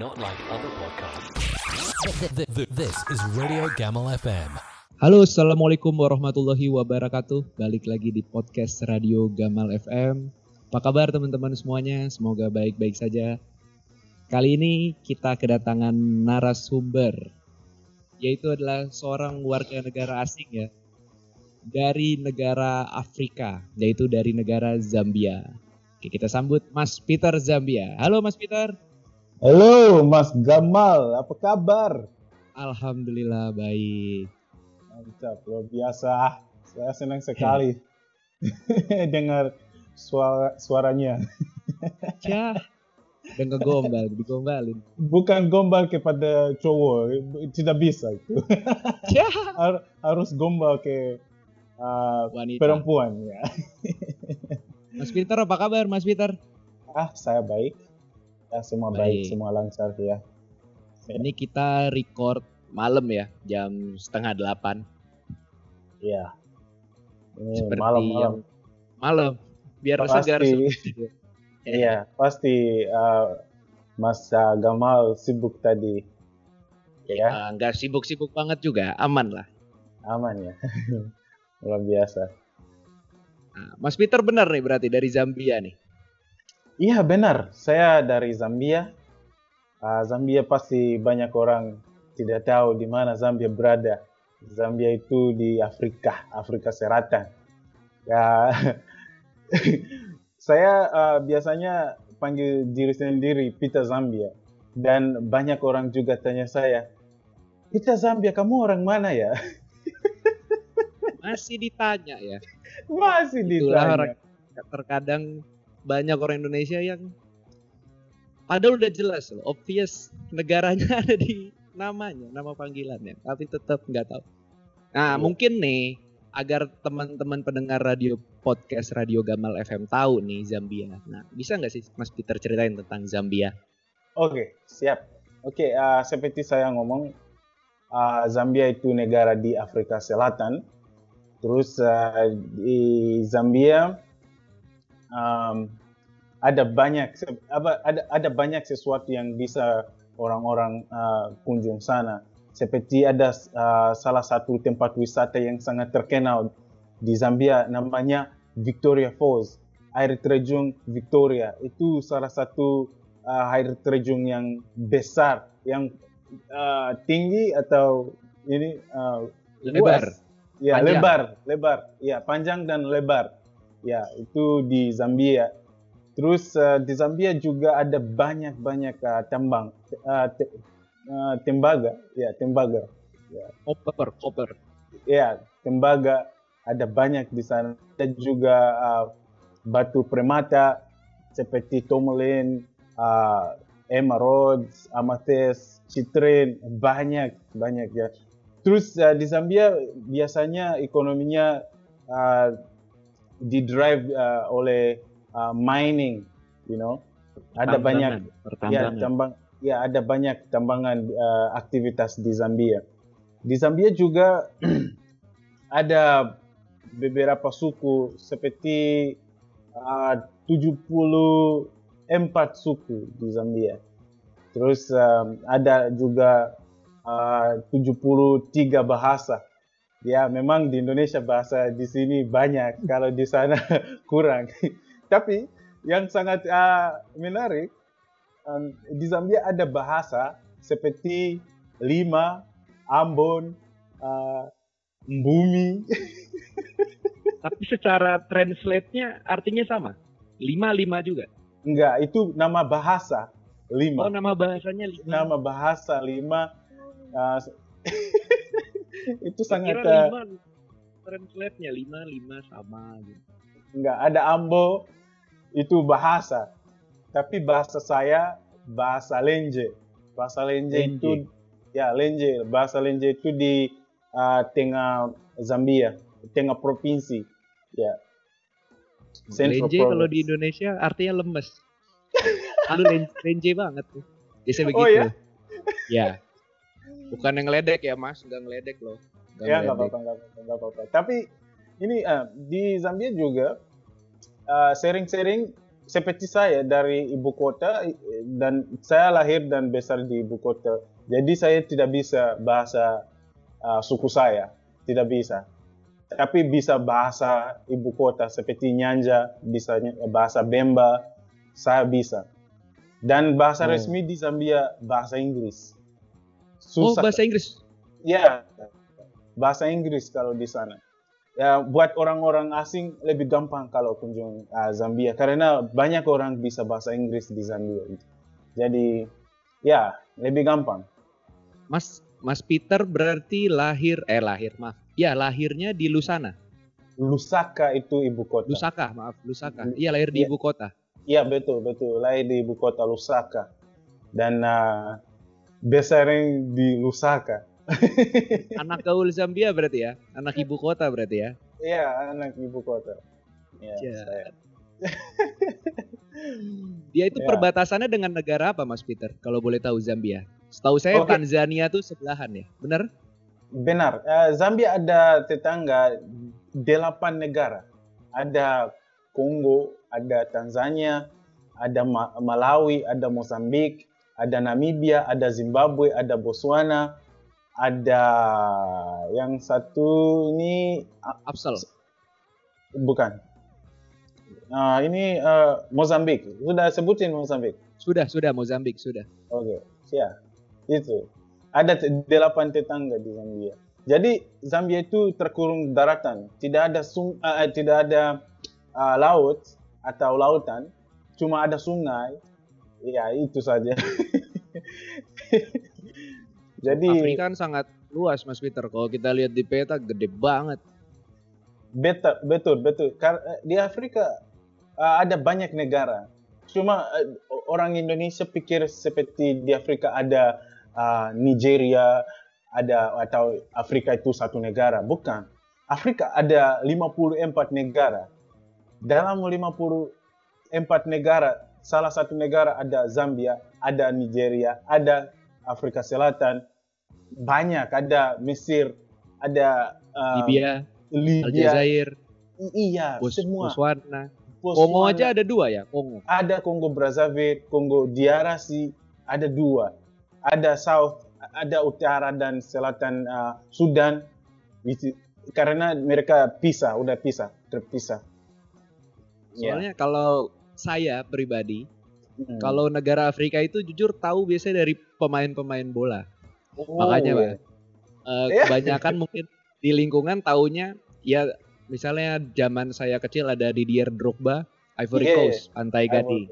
Not like other podcasts. This is Radio Gamal FM. Halo, assalamualaikum warahmatullahi wabarakatuh. Balik lagi di podcast Radio Gamal FM. Apa kabar teman-teman semuanya? Semoga baik-baik saja. Kali ini kita kedatangan narasumber, yaitu adalah seorang warga negara asing ya, dari negara Afrika, yaitu dari negara Zambia. Oke, kita sambut Mas Peter Zambia. Halo Mas Peter. Halo Mas Gamal, apa kabar? Alhamdulillah baik. Mantap, luar biasa. Saya senang sekali dengar suara suaranya. Ya, udah ngegombal, digombalin. Bukan gombal kepada cowok, tidak bisa itu. Ya. Har- Harus gombal ke uh, Wanita. perempuan ya. Mas Peter apa kabar Mas Peter? Ah, saya baik. Ya, semua baik, Baik. semua lancar ya. Ini kita record malam ya, jam setengah delapan. Iya. Seperti malam-malam. yang malam. Biar Pasti. segar. Iya, pasti uh, Mas Gamal sibuk tadi. Ya, Ah, Nggak sibuk-sibuk banget juga, aman lah. aman ya. Luar biasa. Nah, Mas Peter benar nih berarti dari Zambia nih. Iya benar, saya dari Zambia. Ah, Zambia pasti banyak orang tidak tahu di mana Zambia berada. Zambia itu di Afrika, Afrika Selatan. Ya, saya ah, biasanya panggil diri sendiri Peter Zambia. Dan banyak orang juga tanya saya, Peter Zambia, kamu orang mana ya? Masih ditanya ya. Masih Itulah ditanya. orang terkadang banyak orang Indonesia yang padahal udah jelas loh, obvious negaranya ada di namanya, nama panggilannya, tapi tetap nggak tahu. Nah, Iya. mungkin nih agar teman-teman pendengar radio podcast Radio Gamal FM tahu nih Zambia. Nah, bisa nggak sih Mas Peter ceritain tentang Zambia? Oke, siap. Oke, ah, seperti saya ngomong, ah, Zambia itu negara di Afrika Selatan. Terus ah, di Zambia um, ada banyak apa ada ada banyak sesuatu yang bisa orang-orang ah, kunjung sana. Seperti ada ah, salah satu tempat wisata yang sangat terkenal di Zambia namanya Victoria Falls. Air terjun Victoria itu salah satu uh, air terjun yang besar, yang uh, tinggi atau ini uh, Lebar. luas. Ya, Panjang. lebar, lebar. Ya, panjang dan lebar. Ya, itu di Zambia. Terus uh, di Zambia juga ada banyak-banyak uh, tambang, uh, te- uh, tembaga, ya tembaga. Koper, koper. Ya, tembaga ada banyak di sana. Ada juga uh, batu permata seperti tourmaline, uh, emeralds, amethyst, citrin, banyak banyak ya. Terus uh, di Zambia biasanya ekonominya uh, didrive uh, oleh uh, mining, you know. Ada banyak Pertambangan, ya tambang ya ada banyak tambangan uh, aktivitas di Zambia. Di Zambia juga ada beberapa suku seperti uh, 74 suku di Zambia. Terus um, ada juga uh, 73 bahasa. Ya, memang di Indonesia bahasa di sini banyak, kalau di sana kurang. Tapi yang sangat uh, menarik um, di Zambia ada bahasa seperti lima, Ambon, uh, Mbumi. Tapi secara translate-nya artinya sama. Lima lima juga. Enggak, itu nama bahasa Oh, lima. nama bahasanya lima. Nama bahasa lima. uh, itu sangat kira uh, lima translate-nya lima lima sama gitu. enggak ada Ambo itu bahasa. Tapi bahasa saya bahasa Lenje. Bahasa Lenje, Lenje. itu ya Lenje. Bahasa Lenje itu di uh, tengah Zambia, tengah provinsi. Ya. Central Lenje kalau Province. di Indonesia artinya lemes. Aduh len- lenje banget tuh. Biasa begitu. Oh, ya? Ya. Bukan yang ngeledek ya mas, nggak ngeledek loh. Nggak ya nggak apa-apa nggak apa-apa, tapi ini eh, di Zambia juga eh, sering-sering seperti saya dari ibu kota eh, dan saya lahir dan besar di ibu kota. Jadi saya tidak bisa bahasa uh, suku saya, tidak bisa. Tapi bisa bahasa ibu kota seperti Nyanja, bisa bahasa Bemba, saya bisa. Dan bahasa Oh. resmi di Zambia bahasa Inggris. Oh, Susah. bahasa Inggris. Ya, bahasa Inggris kalau di sana. Ya, buat orang-orang asing lebih gampang kalau kunjung uh, Zambia karena banyak orang bisa bahasa Inggris di Zambia. Jadi, ya lebih gampang. Mas Mas Peter berarti lahir eh lahir maaf. Ya, lahirnya di Lusana. Lusaka itu ibu kota. Lusaka, maaf, Lusaka. Hmm. Iya, lahir di Iya. ibu kota. Iya betul betul. Lahir di ibu kota Lusaka dan uh, besarnya di Lusaka. Anak gaul Zambia berarti ya. Anak ibu kota berarti ya. Iya anak ibu kota. Ya, Ya. saya. Dia itu Ya. perbatasannya dengan negara apa Mas Peter? Kalau boleh tahu Zambia. Setahu saya Oke. Tanzania tuh sebelahan ya. Benar? Benar. Eh, Zambia ada tetangga delapan negara. Ada Kongo, ada Tanzania, ada Ma- Malawi, ada Mozambik, ada Namibia, ada Zimbabwe, ada Botswana, ada yang satu ini Afsal. bukan. Ah, ini eh, Mozambik. Sudah sebutin Mozambik. Sudah, sudah Mozambik sudah. Oke, siap. Itu. Ada delapan tetangga di Zambia. Jadi Zambia itu terkurung daratan, tidak ada sung, eh, eh, tidak ada ah, laut atau lautan, cuma ada sungai. Ya itu saja. Jadi Afrika kan sangat luas Mas Peter. Kalau kita lihat di peta gede banget. betul betul betul. Eh, di Afrika ah, ada banyak negara. Cuma eh, orang Indonesia pikir seperti di Afrika ada Nigeria, ada atau Afrika itu satu negara. Bukan. Afrika ada 54 negara. Dalam 54 negara, salah satu negara ada Zambia, ada Nigeria, ada Afrika Selatan, banyak ada Mesir, ada ah, Libya, Libya, Aljazair, iya, Bos- semua. Botswana. Kongo aja ada dua ya, Kongo. Ada Kongo Brazzaville, Kongo DRC, ada dua. Ada South, ada utara dan selatan uh, Sudan. Itu- Karena mereka pisah, udah pisah, terpisah. Ya. Soalnya kalau saya pribadi, Hmm. kalau negara Afrika itu jujur tahu biasanya dari pemain-pemain bola. Oh, Makanya, Pak. ya. Eh, Ya. kebanyakan mungkin di lingkungan taunya ya misalnya zaman saya kecil ada Didier Drogba, Ivory Iya, iya. Coast, Pantai Gading.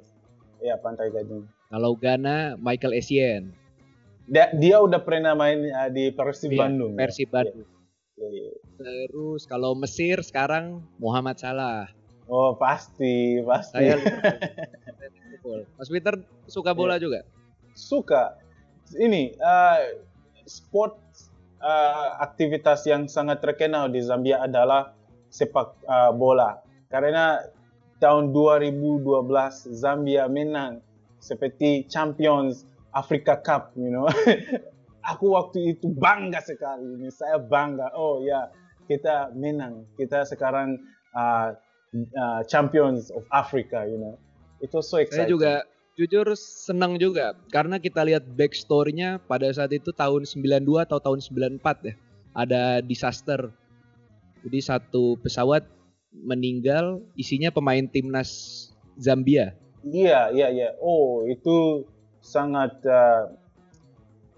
Ya, Pantai Gading. Kalau Ghana, Michael Essien, Dia, dia udah pernah main uh, di Persib Iya, Bandung. ya? Persib Bandung. Iya, iya. Terus kalau Mesir sekarang Muhammad Salah. Oh, pasti, pasti. Saya Liverpool. Mas Peter suka bola juga? suka. Ini uh, sport uh, aktivitas yang sangat terkenal di Zambia adalah sepak uh, bola. Karena tahun 2012 Zambia menang seperti champions Africa Cup you know. Aku waktu itu bangga sekali ini. Saya bangga. Oh ya kita menang. Kita sekarang uh, uh, champions of Africa you know it was so Saya exciting juga jujur senang juga karena kita lihat backstory-nya pada saat itu tahun 92 atau tahun 94 ya. Ada disaster. Jadi satu pesawat meninggal isinya pemain timnas Zambia. Iya, iya, iya. Oh, itu sangat uh,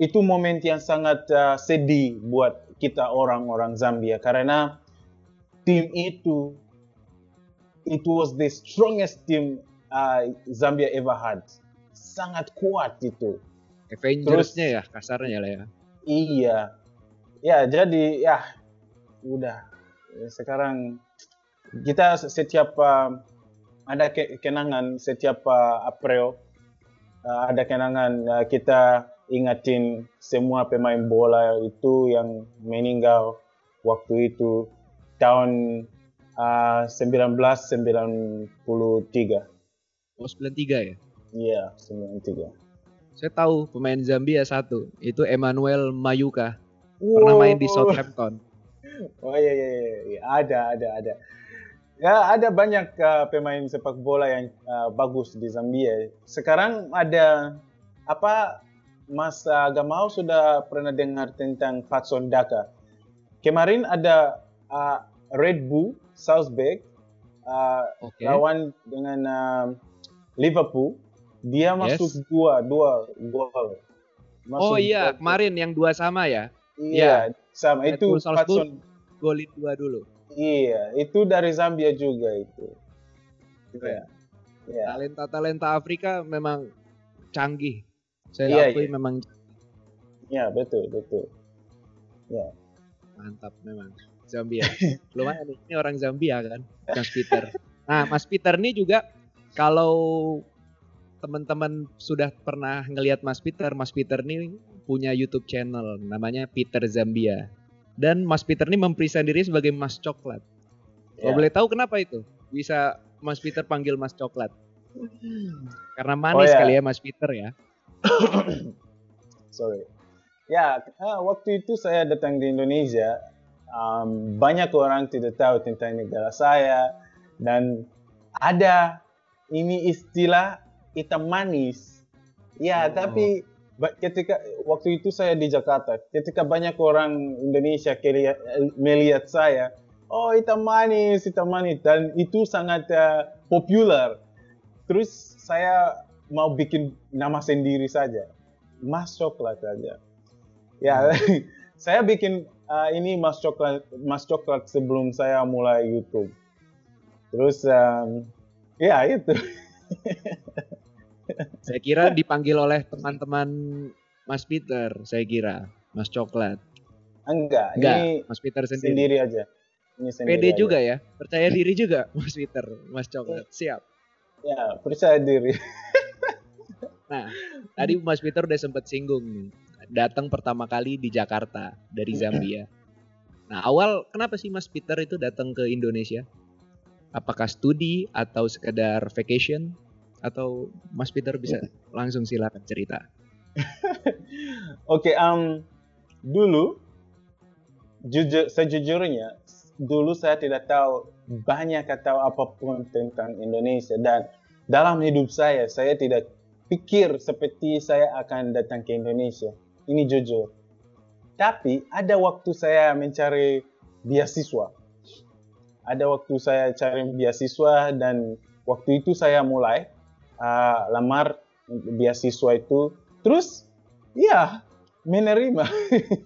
itu momen yang sangat uh, sedih buat kita orang-orang Zambia karena tim itu it was the strongest team uh, Zambia ever had. Sangat kuat itu. Avengers-nya ya kasarnya lah ya. Iya. Ya, jadi ya udah sekarang kita setiap uh, ada ke- kenangan setiap uh, April uh, ada kenangan uh, kita ingatin semua pemain bola itu yang meninggal waktu itu tahun uh, 1993. Oh 93 ya. Iya, 93. Saya tahu pemain Zambia satu, itu Emmanuel Mayuka. Pernah main di Wow. Southampton. Oh iya, iya, iya, iya. ada, ada, ada. Ya ada banyak uh, pemain sepak bola yang uh, bagus di Zambia. Sekarang ada apa Mas uh, Gamau sudah pernah dengar tentang Patson Daka. Kemarin ada uh, Red Bull Salzburg uh, Oke. lawan dengan uh, Liverpool. Dia Yes. masuk dua dua gol. Masuk Oh iya, dua- kemarin yang dua sama ya. Iya, sama Red itu. Patson Golin dua dulu. Iya, itu dari Zambia juga itu. Iya. Iya. Talenta-talenta Afrika memang canggih. Saya Iya, akui iya. memang Iya, betul, betul. mantap memang. Zambia. Lumayan nih, ini orang Zambia kan, Mas Peter. Nah, Mas Peter ini juga kalau teman-teman sudah pernah ngelihat Mas Peter, Mas Peter ini punya YouTube channel namanya Peter Zambia. Dan Mas Peter ini mempresent diri sebagai Mas Coklat. Kalau Iya. boleh tahu kenapa itu? Bisa Mas Peter panggil Mas Coklat? Karena manis Oh, iya. kali ya Mas Peter ya. Sorry. Ya, ah, waktu itu saya datang di Indonesia, um, banyak orang tidak tahu tentang negara saya dan ada ini istilah hitam manis. Ya, Oh. tapi ketika waktu itu saya di Jakarta, ketika banyak orang Indonesia kelia- melihat saya, oh hitam manis, hitam manis, dan itu sangat uh, populer. Terus saya mau bikin nama sendiri saja, Mas Coklat saja. Ya, saya bikin uh, ini Mas Coklat, Mas Coklat sebelum saya mulai YouTube. Terus, um, ya itu. Saya kira dipanggil oleh teman-teman Mas Peter, saya kira. Mas Coklat. Enggak, Enggak, ini Mas Peter sendiri. sendiri aja. Ini sendiri Pede aja. juga ya, percaya diri juga Mas Peter, Mas Coklat. Siap. Ya, percaya diri. Nah, tadi Mas Peter udah sempat singgung nih. Datang pertama kali di Jakarta dari Zambia. Nah, awal kenapa sih Mas Peter itu datang ke Indonesia? Apakah studi atau sekedar vacation? Atau Mas Peter bisa langsung silakan cerita. Oke, um, dulu jujur sejujurnya dulu saya tidak tahu banyak atau apa pun tentang Indonesia dan dalam hidup saya saya tidak pikir seperti saya akan datang ke Indonesia. Ini jujur. Tapi ada waktu saya mencari beasiswa. Ada waktu saya cari beasiswa dan waktu itu saya mulai uh, lamar beasiswa itu. Terus ya menerima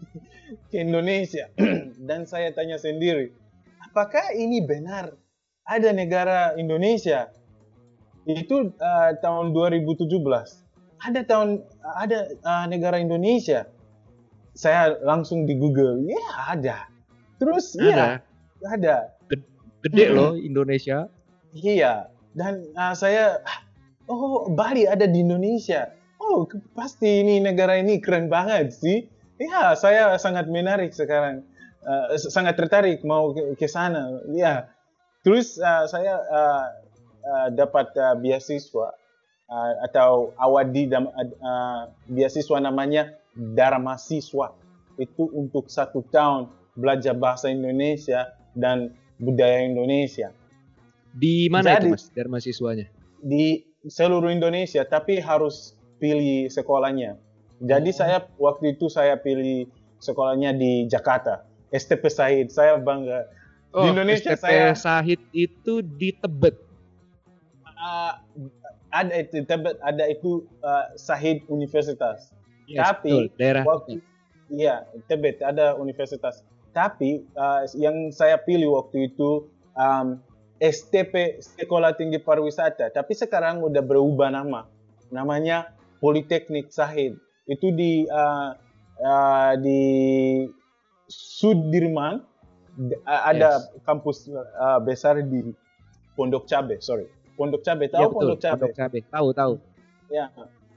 ke Indonesia dan saya tanya sendiri, apakah ini benar ada negara Indonesia? Itu uh, tahun 2017. Ada tahun ada uh, negara Indonesia. Saya langsung di Google, ya ada. Terus ya ada. Gede loh Indonesia. Iya. Dan uh, saya, oh Bali ada di Indonesia. Oh pasti ini negara ini keren banget sih. Ya saya sangat menarik sekarang. Uh, sangat tertarik mau ke, ke sana. Ya. Terus uh, saya uh, uh, dapat uh, beasiswa uh, atau awadi dam, uh, beasiswa namanya Dharma Siswa. Itu untuk satu tahun belajar bahasa Indonesia dan budaya Indonesia Di mana Jadi- itu Mas dari mahasiswanya? di seluruh Indonesia, tapi harus pilih sekolahnya. Jadi Oh. saya waktu itu saya pilih sekolahnya di Jakarta, STP Said. Saya bangga. di Indonesia STP saya Sahid itu di Tebet. uh, ada itu Tebet, ada itu uh, Sahid Universitas. Yes, Tapi, betul, daerah Waktu iya Tebet ada universitas. Tapi uh, yang saya pilih waktu itu um, STP Sekolah Tinggi Pariwisata. Tapi sekarang udah berubah nama. Namanya Politeknik Sahid. Itu di uh, uh, di Sudirman. Ada kampus uh, besar di Pondok Cabe. Sorry, Pondok Cabe. Tahu Iya betul, Pondok Cabe? Pondok Cabe. Tahu tahu. Ya.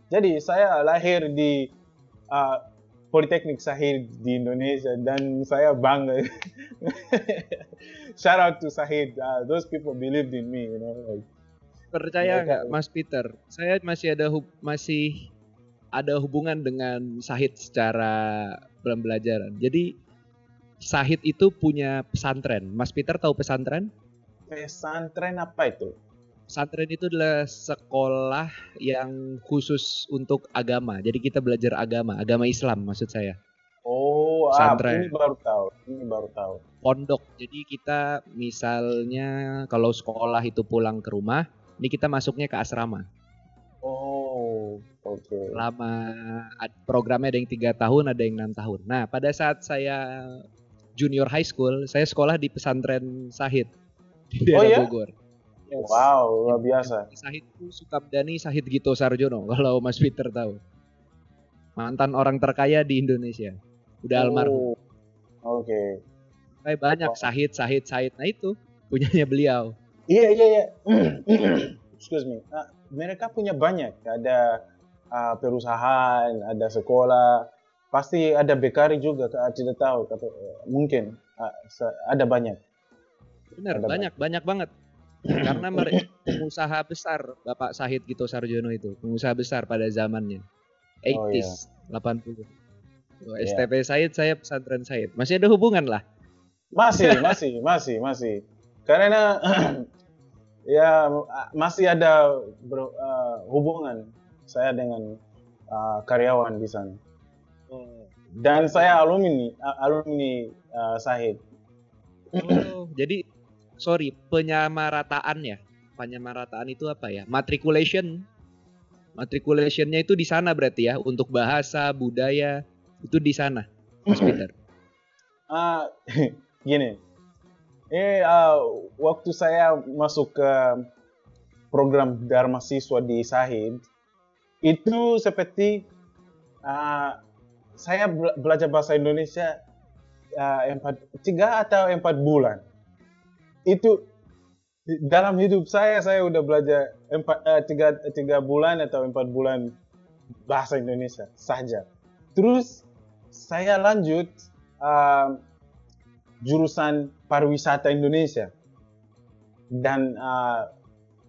Jadi saya lahir di uh, Politeknik Sahid di Indonesia dan saya bangga. Shout out to Sahid. Uh, those people believed in me, you know. Like, Percaya nggak Mas Peter? Saya masih ada hub- masih ada hubungan dengan Sahid secara pembelajaran. Jadi Sahid itu punya pesantren. Mas Peter tahu pesantren? pesantren apa itu? Pesantren itu adalah sekolah yang khusus untuk agama. Jadi kita belajar agama, agama Islam maksud saya. Oh, ah, Pesantren. ini baru tahu. Ini baru tahu. Pondok. Jadi kita misalnya kalau sekolah itu pulang ke rumah, ini kita masuknya ke asrama. Oh, oke. Lama ad- programnya ada yang tiga tahun, ada yang enam tahun. Nah, pada saat saya junior high school, saya sekolah di pesantren Sahid di Oh, daerah ya? Bogor. Yes. Wow, luar biasa. Sahid itu Sukamdani Sahid Gito Sarjono kalau Mas Peter tahu. Mantan orang terkaya di Indonesia. Udah almarhum. Oh, Oke. Kayak banyak Wow. Sahid, Sahid, Sahid. Nah itu punyanya beliau. Iya, iya, iya. Excuse me. Ah, mereka punya banyak. Ada ah, perusahaan, ada sekolah. Pasti ada bekari juga. Tidak tahu. Kata, mungkin ah, ada banyak. Bener, Ada banyak, banyak banget. Karena pengusaha besar Bapak Sahid Gito Sarjono itu, pengusaha besar pada zamannya. Oh, 80s, 80. Oh, Iya. STP Said, saya pesantren Said. Masih ada hubungan lah. Masih, masih, masih, masih. Karena ya masih ada bro- ah, hubungan saya dengan ah, karyawan di sana. Dan saya alumni, alumni ah, Sahid. Oh, jadi sorry, penyamarataan ya. Penyamarataan itu apa ya? Matriculation. Matriculationnya itu di sana berarti ya untuk bahasa, budaya itu di sana, Mas Peter. Ah, gini, eh ah, waktu saya masuk ke program Dharma Siswa di Sahid, itu seperti ah, saya bela- belajar bahasa Indonesia ah, empat, tiga atau empat bulan. Itu dalam hidup saya saya udah belajar empat, eh, tiga, tiga bulan atau empat bulan bahasa Indonesia saja. Terus saya lanjut ah, jurusan pariwisata Indonesia dan ah,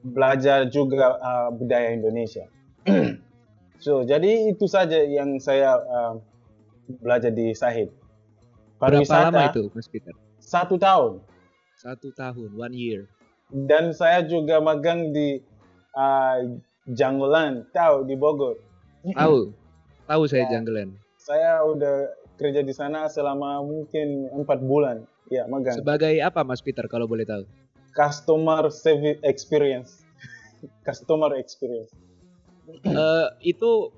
belajar juga ah, budaya Indonesia. so jadi itu saja yang saya ah, belajar di Sahid. Berapa Pariwisata lama itu, Mas Peter? satu tahun Satu tahun, one year. dan saya juga magang di ah, Janggolan, tahu di Bogor. Tahu, tahu saya Ya. Janggelan. Saya udah kerja di sana selama mungkin empat bulan. Ya, magang. Sebagai apa, Mas Peter, kalau boleh tahu? Customer service experience. Customer experience. Eh, itu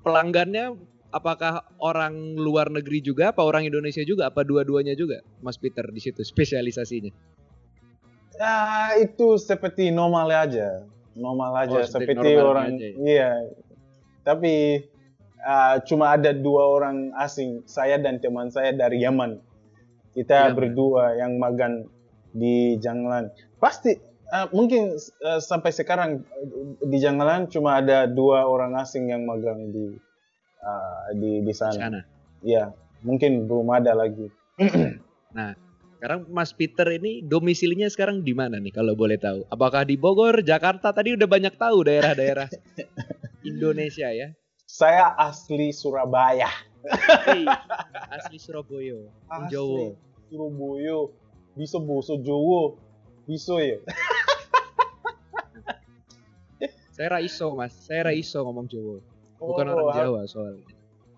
pelanggannya apakah orang luar negeri juga, apa orang Indonesia juga, apa dua-duanya juga, Mas Peter di situ spesialisasinya? Ya, itu seperti normal aja. Normal aja Oh, seperti normal orang aja ya? iya. Tapi ah, cuma ada dua orang asing, saya dan teman saya dari Yaman. Kita Yaman. berdua yang magang di Janglan. Pasti ah, mungkin ah, sampai sekarang di Janglan cuma ada dua orang asing yang magang di ah, di di sana. sana. Iya, mungkin belum ada lagi. Sekarang Mas Peter ini domisilinya sekarang di mana nih kalau boleh tahu? Apakah di Bogor, Jakarta? Tadi udah banyak tahu daerah-daerah Indonesia ya. Saya asli Surabaya. Asli Surabaya, Wong Jawa. Surabaya. Bisa bahasa Jawa. Bisa ya. Saya ra iso, Mas. Saya ra iso ngomong Jawa. Bukan Oh, orang Jawa soalnya.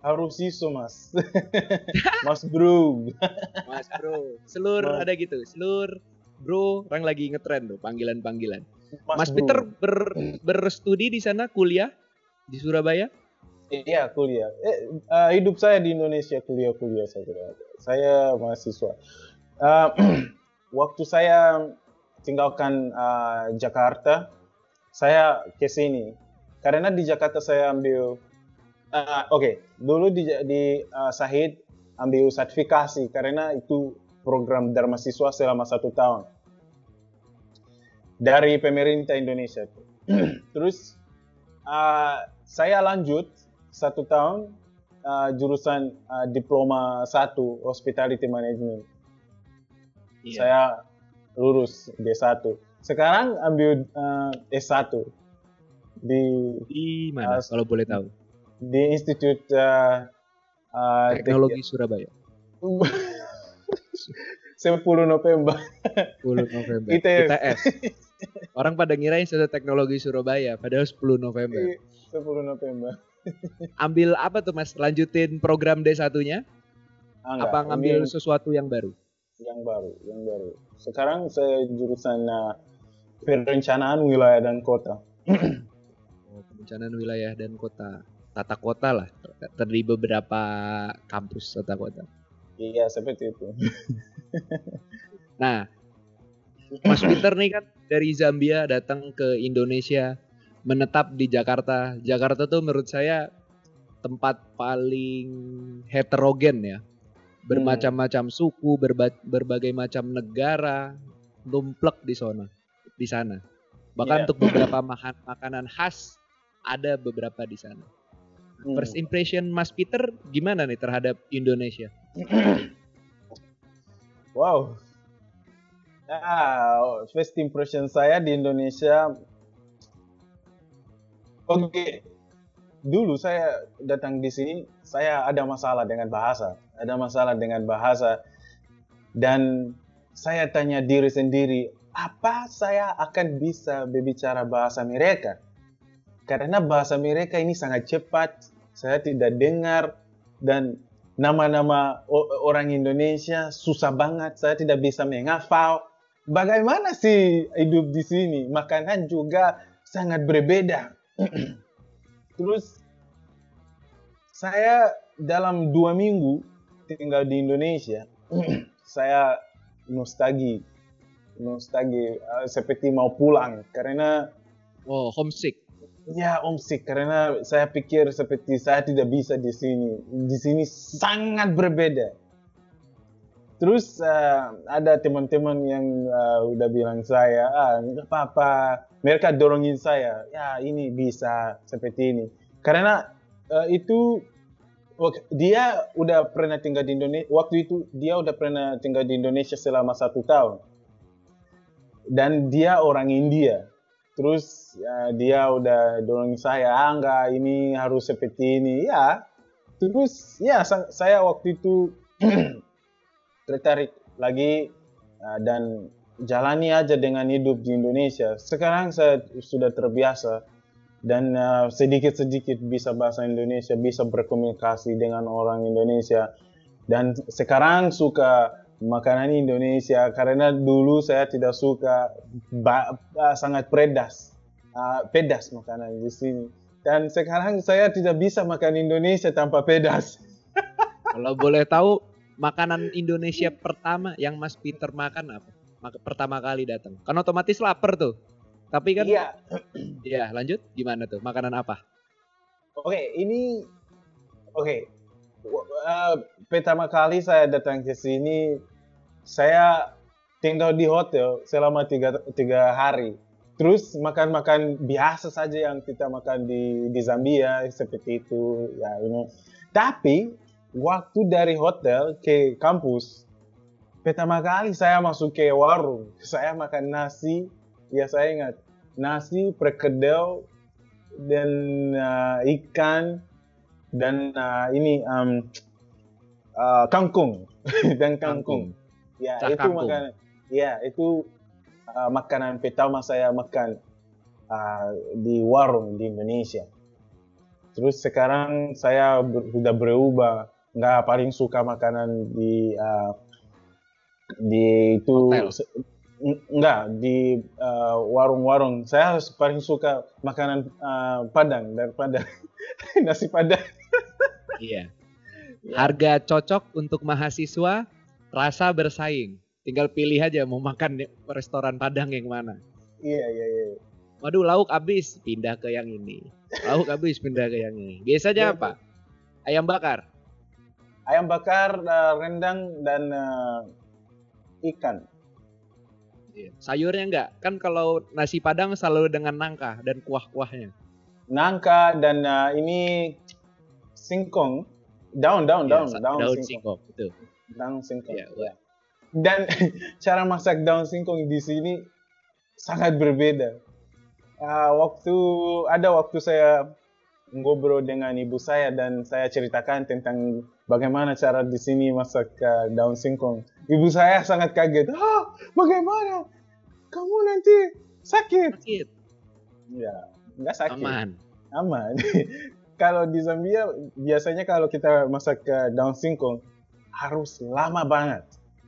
Harus iso, Mas. mas Bro. Mas Bro, selur Mas. ada gitu. Selur Bro, orang lagi ngetren tuh panggilan-panggilan. Mas, Bro. Peter ber, berstudi di sana kuliah di Surabaya? Iya, kuliah. Eh, eh, hidup saya di Indonesia kuliah-kuliah saya kira. Saya mahasiswa. Eh, waktu saya tinggalkan eh, Jakarta, saya ke sini. Karena di Jakarta saya ambil eh, oke, dulu di di eh, Sahid ambil sertifikasi karena itu program Dharma Siswa selama satu tahun dari pemerintah Indonesia. Terus eh, saya lanjut satu tahun uh, jurusan uh, diploma satu hospitality management. Iya. Saya lulus D1. Sekarang ambil uh, S1 di Di mana As- kalau boleh tahu? di Institut uh, uh, Teknologi Surabaya. Tek- 10 November. 10 November. ITS. ITS. Orang pada ngira Institut Teknologi Surabaya, padahal 10 November. 10 November. Ambil apa tuh Mas? Lanjutin program D1-nya? Ah, enggak, Apa ngambil yang, sesuatu yang baru? yang baru, yang baru. Sekarang saya jurusan uh, perencanaan wilayah dan kota. Perencanaan wilayah dan kota. Tata kota lah. Terdiri beberapa kampus tata kota. Iya, seperti itu. Nah, Mas Peter nih kan dari Zambia datang ke Indonesia, menetap di Jakarta. Jakarta tuh menurut saya tempat paling heterogen ya. Bermacam-macam suku, berba- berbagai macam negara numplek di sana. Di sana. Bahkan Iya. untuk beberapa makan makanan khas ada beberapa di sana. Hmm. First impression Mas Peter gimana nih terhadap Indonesia? Wow. Ah, first impression saya di Indonesia. Oke. Dulu saya datang di sini, saya ada masalah dengan bahasa. Ada masalah dengan bahasa. Dan saya tanya diri sendiri, apa saya akan bisa berbicara bahasa mereka? Karena bahasa mereka ini sangat cepat, saya tidak dengar dan nama-nama orang Indonesia susah banget, saya tidak bisa menghafal. Bagaimana sih hidup di sini? Makanan juga sangat berbeda. Terus saya dalam dua minggu tinggal di Indonesia, saya nostalgi, nostalgi eh, seperti mau pulang karena Oh, homesick. Ya homesick karena saya pikir seperti saya tidak bisa di sini. Di sini sangat berbeda. Terus eh, ada teman-teman yang eh, udah bilang saya, ah nggak apa-apa. Mereka dorongin saya, ya ini bisa seperti ini. Karena eh, itu dia udah pernah tinggal di Indonesia. Waktu itu dia udah pernah tinggal di Indonesia selama satu tahun. Dan dia orang India terus ya, dia udah dorong saya ah enggak ini harus seperti ini. Ya terus ya sa- saya waktu itu tertarik lagi uh, dan jalani aja dengan hidup di Indonesia. Sekarang saya sudah terbiasa dan uh, sedikit-sedikit bisa bahasa Indonesia bisa berkomunikasi dengan orang Indonesia. Dan sekarang suka makanan Indonesia karena dulu saya tidak suka ba- ah, sangat pedas ah, pedas makanan di sini dan sekarang saya tidak bisa makan Indonesia tanpa pedas Kalau boleh tahu makanan Indonesia pertama yang Mas Peter makan apa? Pertama kali datang. Kan otomatis lapar tuh. Tapi kan iya Iya, lanjut gimana tuh? Makanan apa? oke ini oke W- ah, pertama kali saya datang ke sini saya tinggal di hotel selama tiga, tiga hari. Terus makan-makan biasa saja yang kita makan di di Zambia seperti itu ya ini tapi waktu dari hotel ke kampus pertama kali saya masuk ke warung saya makan nasi ya saya ingat. Nasi perkedel dan uh, ikan dan uh, ini um, uh, kangkung. Dan kangkung. Ya, Cah itu makanan. Ya, itu uh, makanan pertama saya makan uh, di warung di Indonesia. Terus sekarang saya ber- sudah berubah, nggak paling suka makanan di uh, di itu Hotel. nggak di uh, warung-warung. Saya paling suka makanan uh, Padang daripada nasi Padang. Iya. Harga cocok untuk mahasiswa, rasa bersaing. Tinggal pilih aja mau makan di restoran Padang yang mana. Iya iya iya. Waduh, lauk habis, pindah ke yang ini. Lauk habis, pindah ke yang ini. Biasanya Iya, apa? Ayam bakar. Ayam bakar, uh, rendang dan uh, ikan. Iya. Sayurnya enggak? Kan kalau nasi Padang selalu dengan nangka dan kuah-kuahnya. Nangka dan uh, ini singkong. Daun daun Iya, daun daun, daun singkong. singkong, betul. Daun singkong. Iya, ya. Dan cara masak daun singkong di sini sangat berbeda. Ah, waktu ada waktu saya ngobrol dengan ibu saya dan saya ceritakan tentang bagaimana cara di sini masak ah, daun singkong. ibu saya sangat kaget. Ah, bagaimana? Kamu nanti sakit? Sakit. Ya, nggak sakit. Aman. Aman. kalau di Zambia biasanya kalau kita masak ke daun singkong harus lama banget,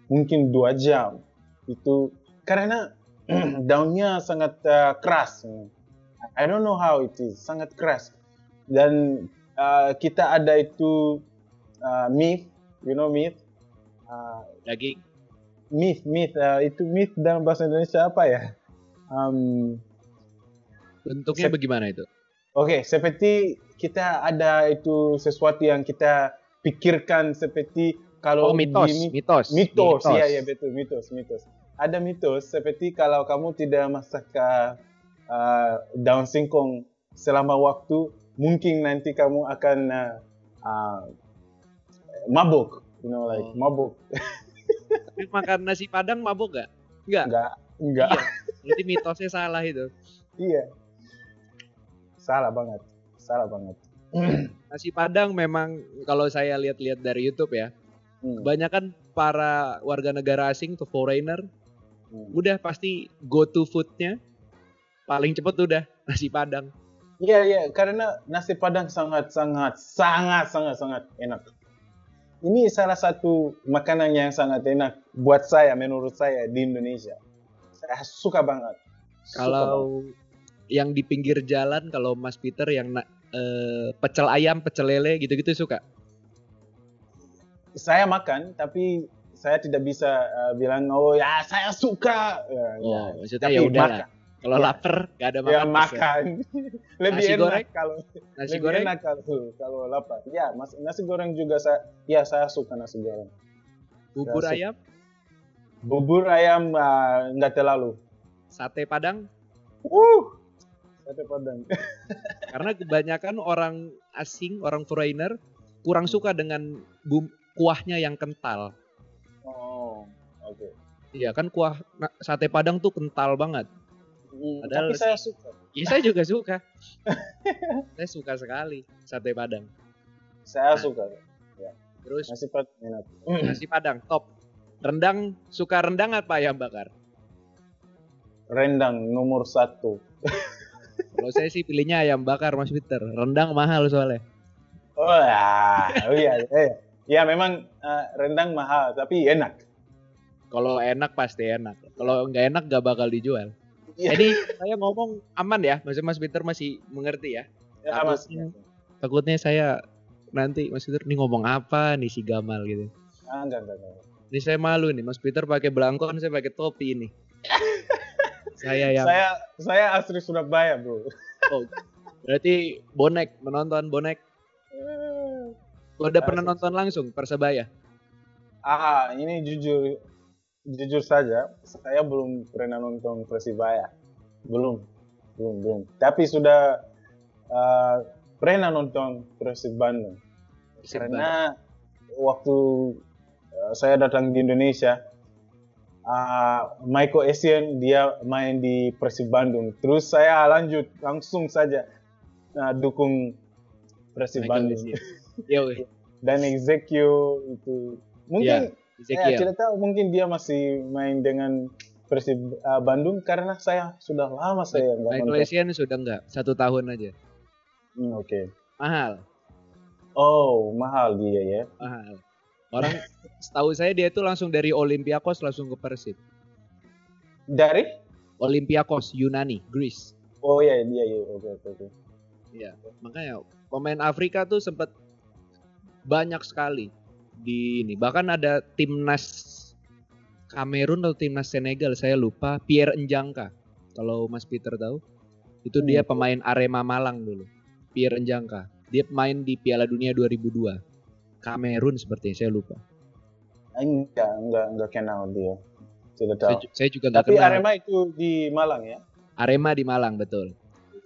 mungkin dua jam. Itu karena daunnya sangat uh, keras. I don't know how it is, sangat keras. Dan uh, kita ada itu uh, meat, you know meat, uh, Daging. meat, meat, uh, itu meat dalam bahasa Indonesia apa ya? Um, Bentuknya bagaimana itu? Oke, seperti kita ada itu sesuatu yang kita pikirkan seperti kalau Oh, mitos, di- mitos. mitos, iya iya betul mitos, mitos. Ada mitos seperti kalau kamu tidak masak uh, daun singkong selama waktu, mungkin nanti kamu akan uh, uh, mabuk, you know like Oh. mabuk. Makan nasi padang mabuk gak? Enggak. Enggak, enggak. Iya. Berarti mitosnya salah itu. Iya. Salah banget. Salah banget. Nasi padang memang kalau saya lihat-lihat dari YouTube ya, Hmm, kebanyakan para warga negara asing tuh foreigner hmm. udah pasti go to foodnya paling cepet udah nasi padang. Iya iya karena nasi padang sangat sangat sangat sangat sangat enak. Ini salah satu makanan yang sangat enak buat saya menurut saya di Indonesia. Saya suka banget. Suka banget. Kalau yang di pinggir jalan kalau Mas Peter yang na- eh, pecel ayam, pecel lele gitu-gitu suka. Saya makan tapi saya tidak bisa uh, bilang oh ya saya suka. Ya, Oh, ya. maksudnya Tapi ya udah makan. Kalau Ya. lapar gak ada Ya makan. bisa. makan. Lebih Nasi enak goreng? kalau Nasi lebih goreng enak kalau kalau lapar. Ya, mas, nasi goreng juga saya ya saya suka nasi goreng. bubur Nasi. ayam, Bubur ayam uh, nggak terlalu. sate padang. Uh, sate padang. Karena kebanyakan orang asing, orang foreigner kurang suka dengan bum kuahnya yang kental. Oh, oke. Iya kan kuah sate padang tuh kental banget. Hmm, Padahal tapi saya suka. Iya saya juga suka. saya suka sekali sate padang. Saya Nah. suka. Terus Nasi padang enak. nasi padang top. Rendang suka rendang apa ayam bakar? Rendang nomor satu. Kalau saya sih pilihnya ayam bakar Mas Peter. Rendang mahal soalnya. Oh ya, oh iya, iya. Ya memang eh, rendang mahal tapi enak. Kalau enak pasti enak. Kalau nggak enak nggak bakal dijual. Iya. Jadi saya ngomong aman ya, maksudnya Mas Peter masih mengerti ya. Ya, mas. Takutnya- Takutnya saya nanti Mas Peter nih ngomong apa nih si Gamal gitu. Ah, enggak, enggak, enggak. Ini saya malu nih, Mas Peter pakai belangkon, saya pakai topi ini. saya yang Saya saya asli Surabaya, Bro. oh, berarti bonek menonton bonek. Udah pernah nonton langsung Persebaya? Ah, ini jujur jujur saja, saya belum pernah nonton Persibaya. Belum. Belum, belum. Tapi sudah eh, pernah nonton Persib Bandung. Karena waktu eh, saya datang di Indonesia, ah, Michael Essien dia main di Persib Bandung. Terus saya lanjut langsung saja ah, dukung Persib Michael Bandung. Yo, Dan Ezekiel itu mungkin saya Ezekiel. tidak tahu mungkin dia masih main dengan Persib ah, Bandung karena saya sudah lama saya nggak nonton. Sudah enggak, satu tahun aja. Hmm, Oke. Mahal, Oh mahal dia ya. mahal. Orang setahu saya dia itu langsung dari Olympiakos langsung ke Persib. Dari? Olympiakos Yunani, Greece. Oh iya dia iya oke oke oke. Iya, makanya pemain Afrika tuh sempat banyak sekali di ini. Bahkan ada timnas Kamerun atau timnas Senegal, saya lupa. Pierre Njangka, kalau Mas Peter tahu, itu Hmm. dia pemain Arema Malang dulu. Pierre Njangka, dia main di Piala Dunia 2002. Kamerun sepertinya, saya lupa. Enggak enggak enggak kenal dia. Tidak Saya, tahu. ju- saya juga nggak Tapi kenal. Arema itu di Malang ya. Arema di Malang betul.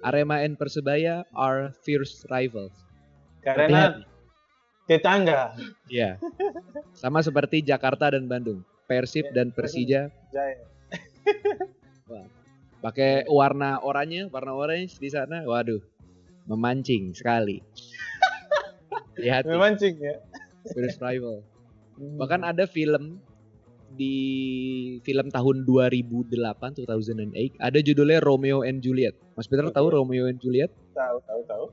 Arema and Persebaya are fierce rivals. Karena tetangga. Iya. Sama seperti Jakarta dan Bandung. Persib dan Persija Jaya. pakai warna oranye, warna orange di sana. Waduh. Memancing sekali. Lihat Memancing ya. Fierce rival. Bahkan ada film di film tahun 2008 2008 ada judulnya Romeo and Juliet. Mas Peter tahu Romeo and Juliet? Tahu, tahu, tahu.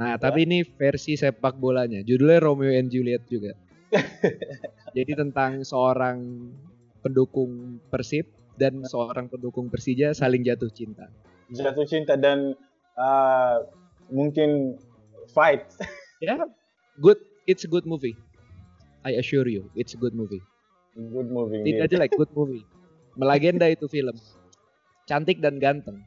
Nah, tapi ini versi sepak bolanya. Judulnya Romeo and Juliet juga. Jadi tentang seorang pendukung Persib dan seorang pendukung Persija saling jatuh cinta. Jatuh cinta dan uh, mungkin fight. Ya, good. It's a good movie. I assure you, it's a good movie. Good movie. Tidak jelek, good movie. Melegenda itu film. Cantik dan ganteng.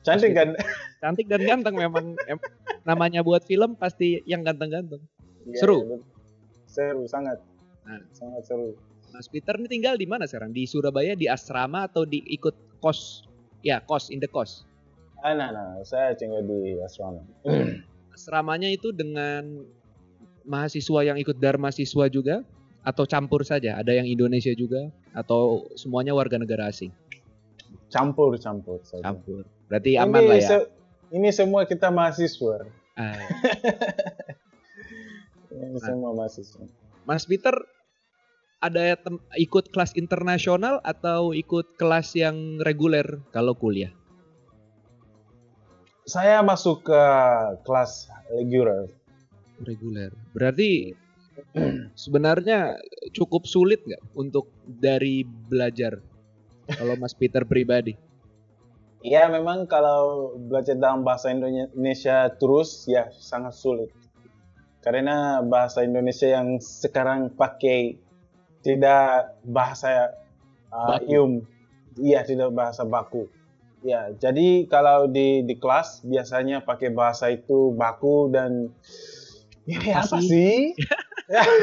Cantik kan? Cantik dan ganteng memang em- namanya buat film pasti yang ganteng-ganteng. Iya, Seru. iya, seru sangat. Nah. Sangat seru. Mas Peter ini tinggal di mana sekarang? Di Surabaya di asrama atau di ikut kos? Ya, kos in the kos. Ah, nah, nah, saya tinggal di asrama. Asramanya itu dengan mahasiswa yang ikut Dharma siswa juga atau campur saja? Ada yang Indonesia juga atau semuanya warga negara asing? Campur, campur. saja. Campur. Berarti aman lah ya. se- ini semua kita mahasiswa. Ah, Ini Nah. semua mahasiswa. Mas Peter ada ikut kelas internasional atau ikut kelas yang reguler kalau kuliah? Saya masuk ke kelas reguler. Reguler. Berarti sebenarnya cukup sulit nggak untuk dari belajar kalau Mas Peter pribadi? Ya memang kalau belajar dalam bahasa Indonesia terus ya sangat sulit. Karena bahasa Indonesia yang sekarang pakai tidak bahasa uh, Baku. ium. Iya, tidak bahasa baku. Ya, jadi kalau di di kelas biasanya pakai bahasa itu baku dan ya, Apa apa sih? sih?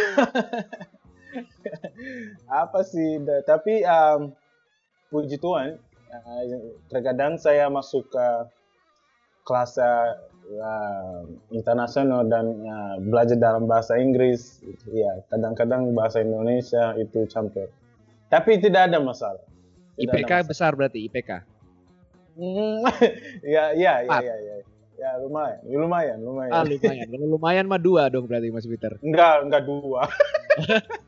apa sih? Da- Tapi um, puji Tuhan Uh, terkadang saya masuk ke kelas uh, internasional dan uh, belajar dalam bahasa Inggris. Ya, kadang-kadang bahasa Indonesia itu campur. Tapi tidak ada masalah. Tidak ada IPK masalah. besar berarti IPK. Hmm, ya, ya, ya, ya, ya. Ya, lumayan, lumayan, lumayan. Ah lumayan. Kalau lumayan mah dua dong berarti Mas Peter. Enggak, enggak dua.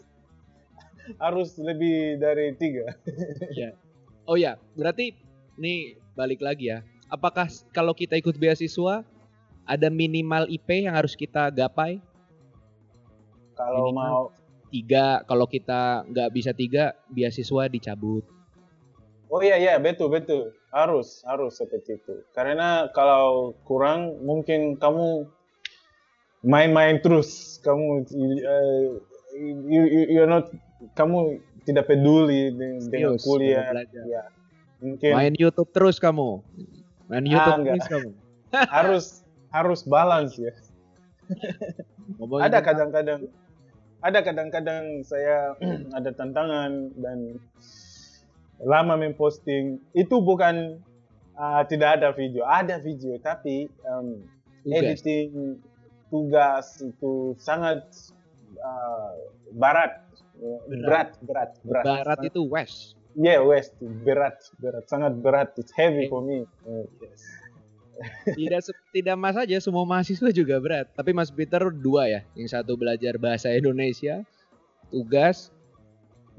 Harus lebih dari tiga. Oh ya, berarti nih balik lagi ya. Apakah kalau kita ikut beasiswa ada minimal IP yang harus kita gapai? Kalau mau Tiga, kalau kita nggak bisa tiga, beasiswa dicabut. Oh iya iya betul betul harus harus seperti itu karena kalau kurang mungkin kamu main-main terus kamu uh, you, you, you're not kamu tidak peduli dengan, dengan kuliah ya mungkin Main YouTube terus kamu. Main Ah, YouTube enggak. terus kamu. harus harus balance ya ada kadang-kadang ada kadang-kadang saya ada tantangan dan lama memposting itu bukan uh, tidak ada video ada video tapi um, tugas. editing tugas itu sangat uh, barat berat berat berat Barat itu West. yeah west berat berat sangat berat it's heavy Eh. for me Uh, Tidak tidak mas aja, semua mahasiswa juga berat. Tapi Mas Peter dua ya. Yang satu belajar bahasa Indonesia, tugas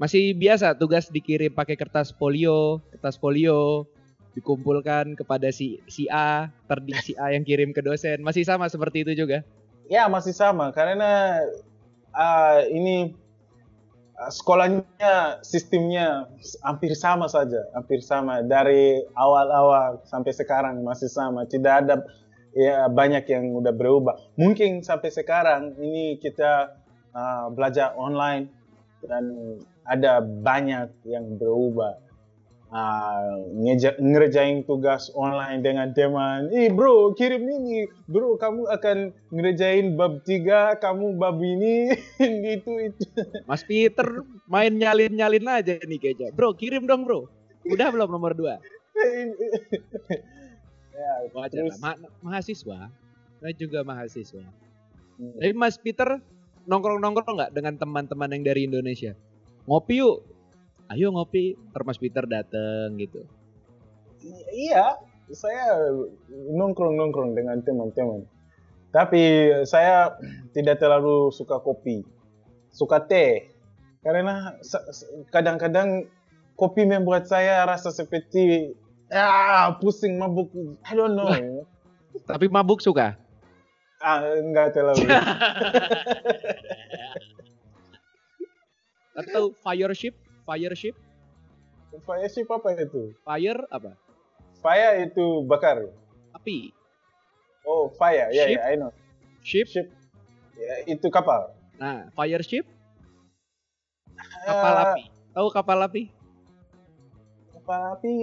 masih biasa tugas dikirim pakai kertas folio, kertas folio dikumpulkan kepada si si A, terdik si A yang kirim ke dosen. Masih sama seperti itu juga. Ya masih sama karena ah, ini sekolahnya sistemnya hampir sama saja, hampir sama dari awal-awal sampai sekarang masih sama. Tidak ada ya banyak yang udah berubah. Mungkin sampai sekarang ini kita ah, belajar online dan ada banyak yang berubah. Ngeja- ngerjain tugas online dengan teman. Ih bro, kirim ini. Bro, kamu akan ngerjain bab 3, kamu bab ini. itu, itu. Mas Peter main nyalin-nyalin aja nih kayaknya. Bro, kirim dong, Bro. Udah belum nomor dua? ya, Wajar terus. Ma- mahasiswa. Saya juga mahasiswa. hmm, Tapi Mas Peter nongkrong-nongkrong nggak dengan teman-teman yang dari Indonesia? Ngopi yuk. Ayo ngopi. Ntar Mas Peter dateng gitu. iya, saya nongkrong-nongkrong dengan teman-teman. Tapi saya tidak terlalu suka kopi. Suka teh. Karena kadang-kadang kopi membuat saya rasa seperti ya pusing mabuk. I don't know. Tapi mabuk suka. ah, enggak terlalu. Atau fire Fire ship? Fire ship apa itu? Fire apa? Fire itu bakar. Api. Oh, fire. Ya, Ship? ya, I know. Ship? Ship. Ya, itu kapal. Nah, fire ship? Kapal Ah, api. Tahu kapal api? Kapal api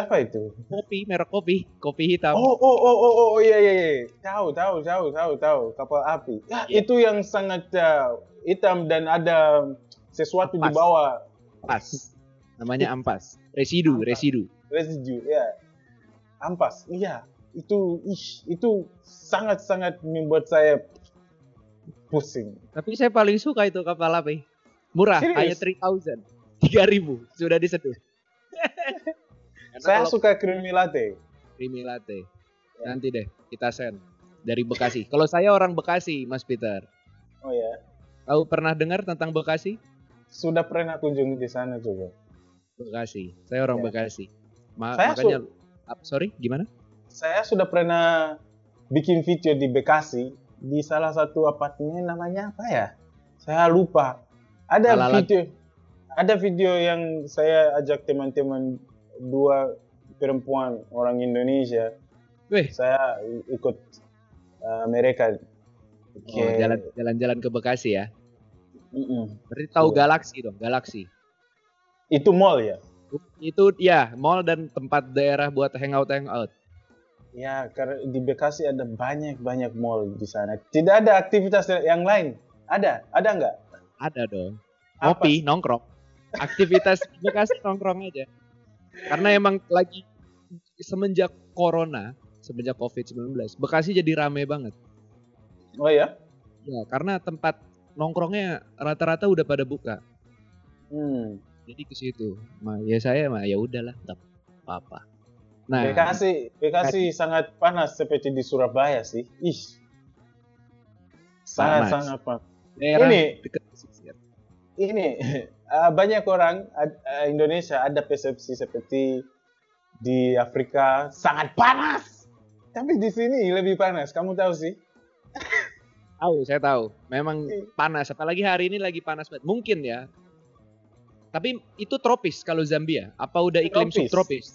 apa itu? Kopi, merek kopi. Kopi hitam. Oh, oh, oh, oh, oh, iya, iya, iya. Tahu, tahu, tahu, tahu, tahu. Kapal api. Ya, Iya. itu yang sangat uh, hitam dan ada sesuatu di bawah Ampas. Namanya ampas. Residu, Ampas. residu. residue. Ya, ampas. Iya, itu, ish, itu sangat-sangat membuat saya pusing. Tapi saya paling suka itu kapal api. Murah, Serius? hanya 3000. 3000 sudah diseduh. Saya kalau suka creamy latte. creamy latte. Ya. Nanti deh kita send dari Bekasi. Kalau saya orang Bekasi, Mas Peter. Oh ya, Tahu pernah dengar tentang Bekasi? Sudah pernah kunjungi di sana juga. Bekasi. Saya orang Ya. Bekasi. Ma- Saya makanya Ah, sorry, gimana? Saya sudah pernah bikin video di Bekasi di salah satu apartemen namanya apa ya? Saya lupa. Ada Alalat. video, ada video yang saya ajak teman-teman dua perempuan orang Indonesia. Weh, Saya ikut uh, mereka. oh, jalan jalan-jalan ke Bekasi ya. Mm-mm. Berarti tahu Iya. Galaxy dong, Galaxy. Itu mall ya? Itu ya, mall dan tempat daerah buat hangout hangout. Ya, karena di Bekasi ada banyak-banyak mall di sana. Tidak ada aktivitas yang lain. Ada? Ada nggak? Ada dong. Ngopi, nongkrong. Aktivitas di Bekasi nongkrong aja. Karena emang lagi semenjak corona, semenjak COVID-19, Bekasi jadi rame banget. Oh ya? Ya, karena tempat nongkrongnya rata-rata udah pada buka. Hmm. Jadi ke situ. Nah, ya saya mah ya udahlah, nggak apa-apa. Nah, Bekasi, Bekasi sangat panas seperti di Surabaya sih. Ih. Sangat Panas. sangat panas. daerah ini- dekat pesisir. Ini eh, banyak orang eh, Indonesia ada persepsi seperti di Afrika sangat panas. Tapi di sini lebih panas. Kamu tahu sih? Tahu, saya tahu. Memang panas, apalagi hari ini lagi panas banget. Mungkin ya. Tapi itu tropis kalau Zambia. Apa udah iklim Tropis. subtropis?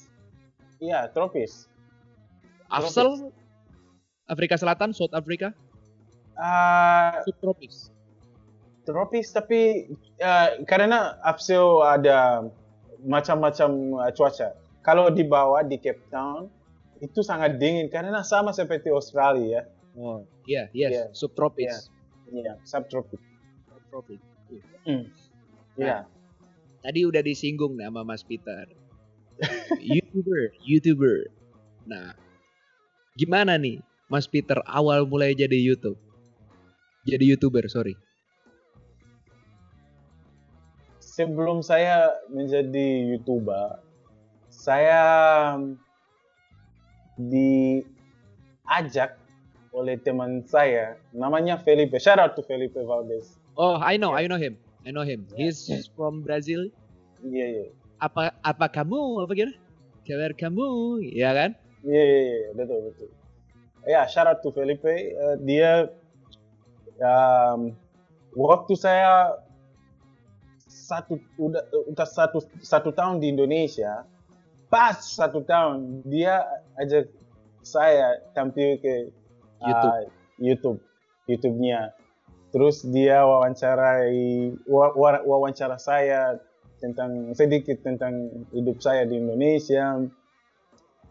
Iya, tropis. Afsel Afrika Selatan, South Africa, Ah, subtropis. tropis tapi eh, karena Afsel ada macam-macam eh, cuaca. Kalau di bawah di Cape Town itu sangat dingin karena sama seperti Australia. Oh, iya, yes, Iya. subtropis. Iya, subtropis. Subtropis. Iya. Tadi udah disinggung nih sama Mas Peter. YouTuber, YouTuber. Nah, gimana nih Mas Peter awal mulai jadi YouTube? Jadi YouTuber, sorry. Sebelum saya menjadi YouTuber, saya diajak oleh teman saya namanya Felipe. Shout out to Felipe Valdez. Oh, I know, I know him. I know him. He's Yeah. from Brazil. Iya, iya. Apa apa kamu? Apa gimana? Kabar kamu, ya kan? Iya, iya, iya, betul, betul. Ya, shout out to Felipe. Eh, dia um, waktu saya satu udah udah satu satu tahun di Indonesia, pas satu tahun dia ajak saya tampil ke YouTube. YouTube, YouTube-nya. Terus dia wawancarai wa- wa- wawancara saya tentang sedikit tentang hidup saya di Indonesia.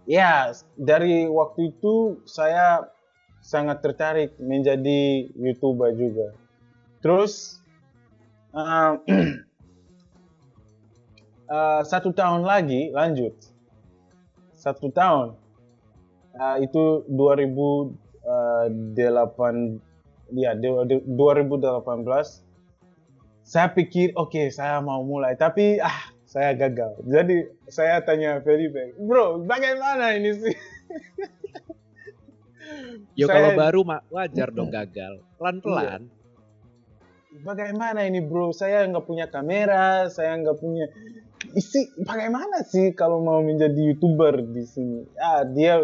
Ya, dari waktu itu saya sangat tertarik menjadi YouTuber juga. Terus uh, uh, satu tahun lagi lanjut. Satu tahun. Uh, itu 2008 ya du- du- 2018 saya pikir oke saya mau mulai tapi ah saya gagal jadi saya tanya Felipe bro bagaimana ini sih Ya Saya- kalau baru mah wajar dong gagal. Pelan-pelan. bagaimana ini bro? Saya nggak punya kamera, saya nggak punya isi. Bagaimana sih kalau mau menjadi youtuber di sini? Ah dia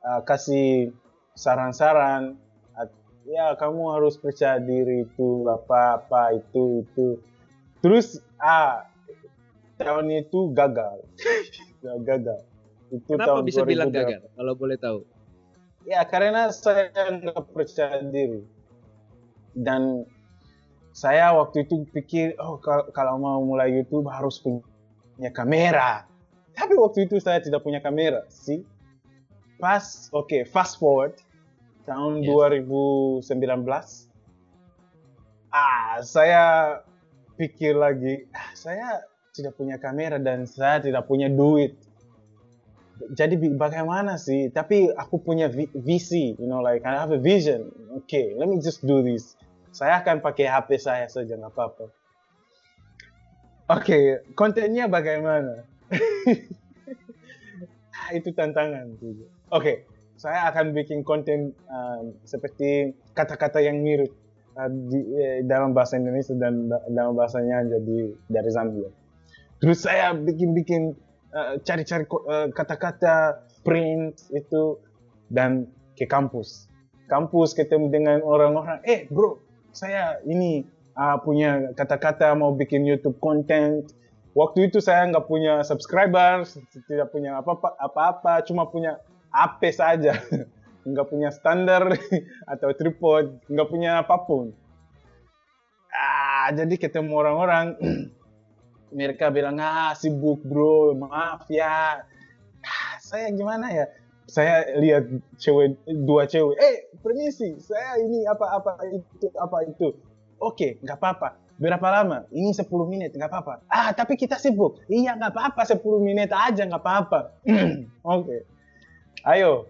uh, kasih saran-saran. Ya kamu harus percaya diri itu apa apa itu itu. Terus ah tahun itu gagal, gagal. Itu Kenapa tahun bisa bilang gagal? Kalau boleh tahu? Ya karena saya nggak percaya diri dan saya waktu itu pikir oh kalau mau mulai YouTube harus punya kamera tapi waktu itu saya tidak punya kamera sih pas oke okay, fast forward tahun yes. 2019 ah saya pikir lagi ah, saya tidak punya kamera dan saya tidak punya duit jadi bagaimana sih tapi aku punya visi you know like I have a vision okay let me just do this saya akan pakai HP saya saja, nggak apa-apa. Oke, okay, kontennya bagaimana? Itu tantangan. Oke, okay, saya akan bikin konten uh, seperti kata-kata yang mirip uh, di, eh, dalam bahasa Indonesia dan dalam bahasanya jadi dari Zambia. Terus saya bikin-bikin uh, cari-cari kata-kata print itu dan ke kampus. Kampus ketemu dengan orang-orang, eh bro, saya ini uh, punya kata-kata mau bikin YouTube content. Waktu itu saya nggak punya subscriber, tidak punya apa-apa, cuma punya HP saja. nggak punya standar atau tripod, nggak punya apa pun. Ah, jadi ketemu orang-orang, mereka bilang, ah sibuk bro, maaf ya. Ah, saya gimana ya? saya lihat cewek dua cewek eh permisi saya ini apa apa itu apa itu oke nggak apa-apa berapa lama ini 10 menit nggak apa-apa ah tapi kita sibuk iya nggak apa-apa 10 menit aja nggak apa-apa oke ayo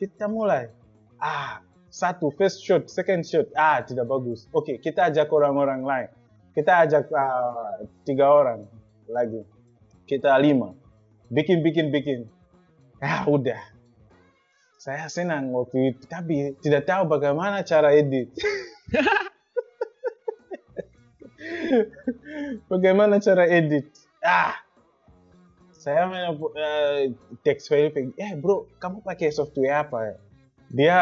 kita mulai. Ah satu first shot second shot ah tidak bagus. Oke kita ajak orang-orang lain. Kita ajak uh, tiga orang lagi. Kita lima. Bikin bikin bikin. Ah udah. Saya senang waktu itu, tapi tidak tahu bagaimana cara edit. bagaimana cara edit? Ah, saya uh, text file, eh bro, kamu pakai software apa ya? Dia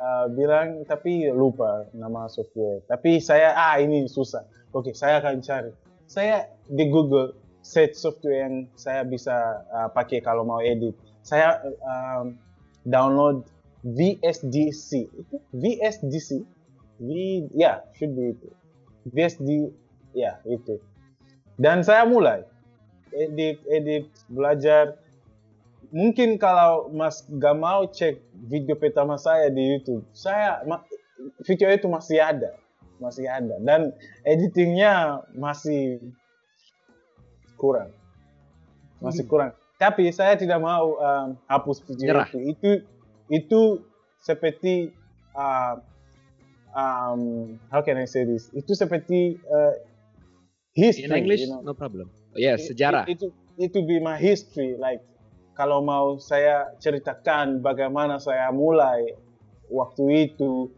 uh, bilang tapi lupa nama software. Tapi saya ah ini susah. Oke, okay, saya akan cari. Saya di Google set software yang saya bisa uh, pakai kalau mau edit. Saya um, download VSDC VSDC V ya should be itu VSD ya itu dan saya mulai edit edit belajar mungkin kalau Mas gak mau cek video pertama saya di YouTube saya video itu masih ada masih ada dan editingnya masih kurang masih hmm. kurang tapi saya tidak mau um, hapus video Nyerah. itu. Itu itu seperti uh, um, how can I say this? Itu seperti uh, history. In English, you know? no problem. Yes, sejarah. Itu itu be my history. Like kalau mau saya ceritakan bagaimana saya mulai waktu itu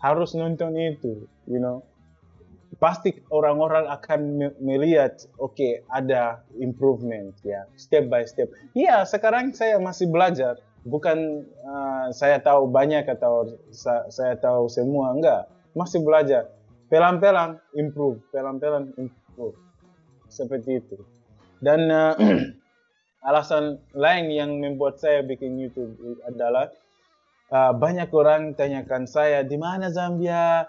harus nonton itu, you know. Pasti orang-orang akan melihat oke okay, ada improvement ya step by step. Iya sekarang saya masih belajar. Bukan uh, saya tahu banyak atau sa saya tahu semua enggak. Masih belajar. Pelan-pelan improve pelan-pelan improve seperti itu dan uh, alasan lain yang membuat saya bikin YouTube adalah uh, banyak orang tanyakan saya di mana Zambia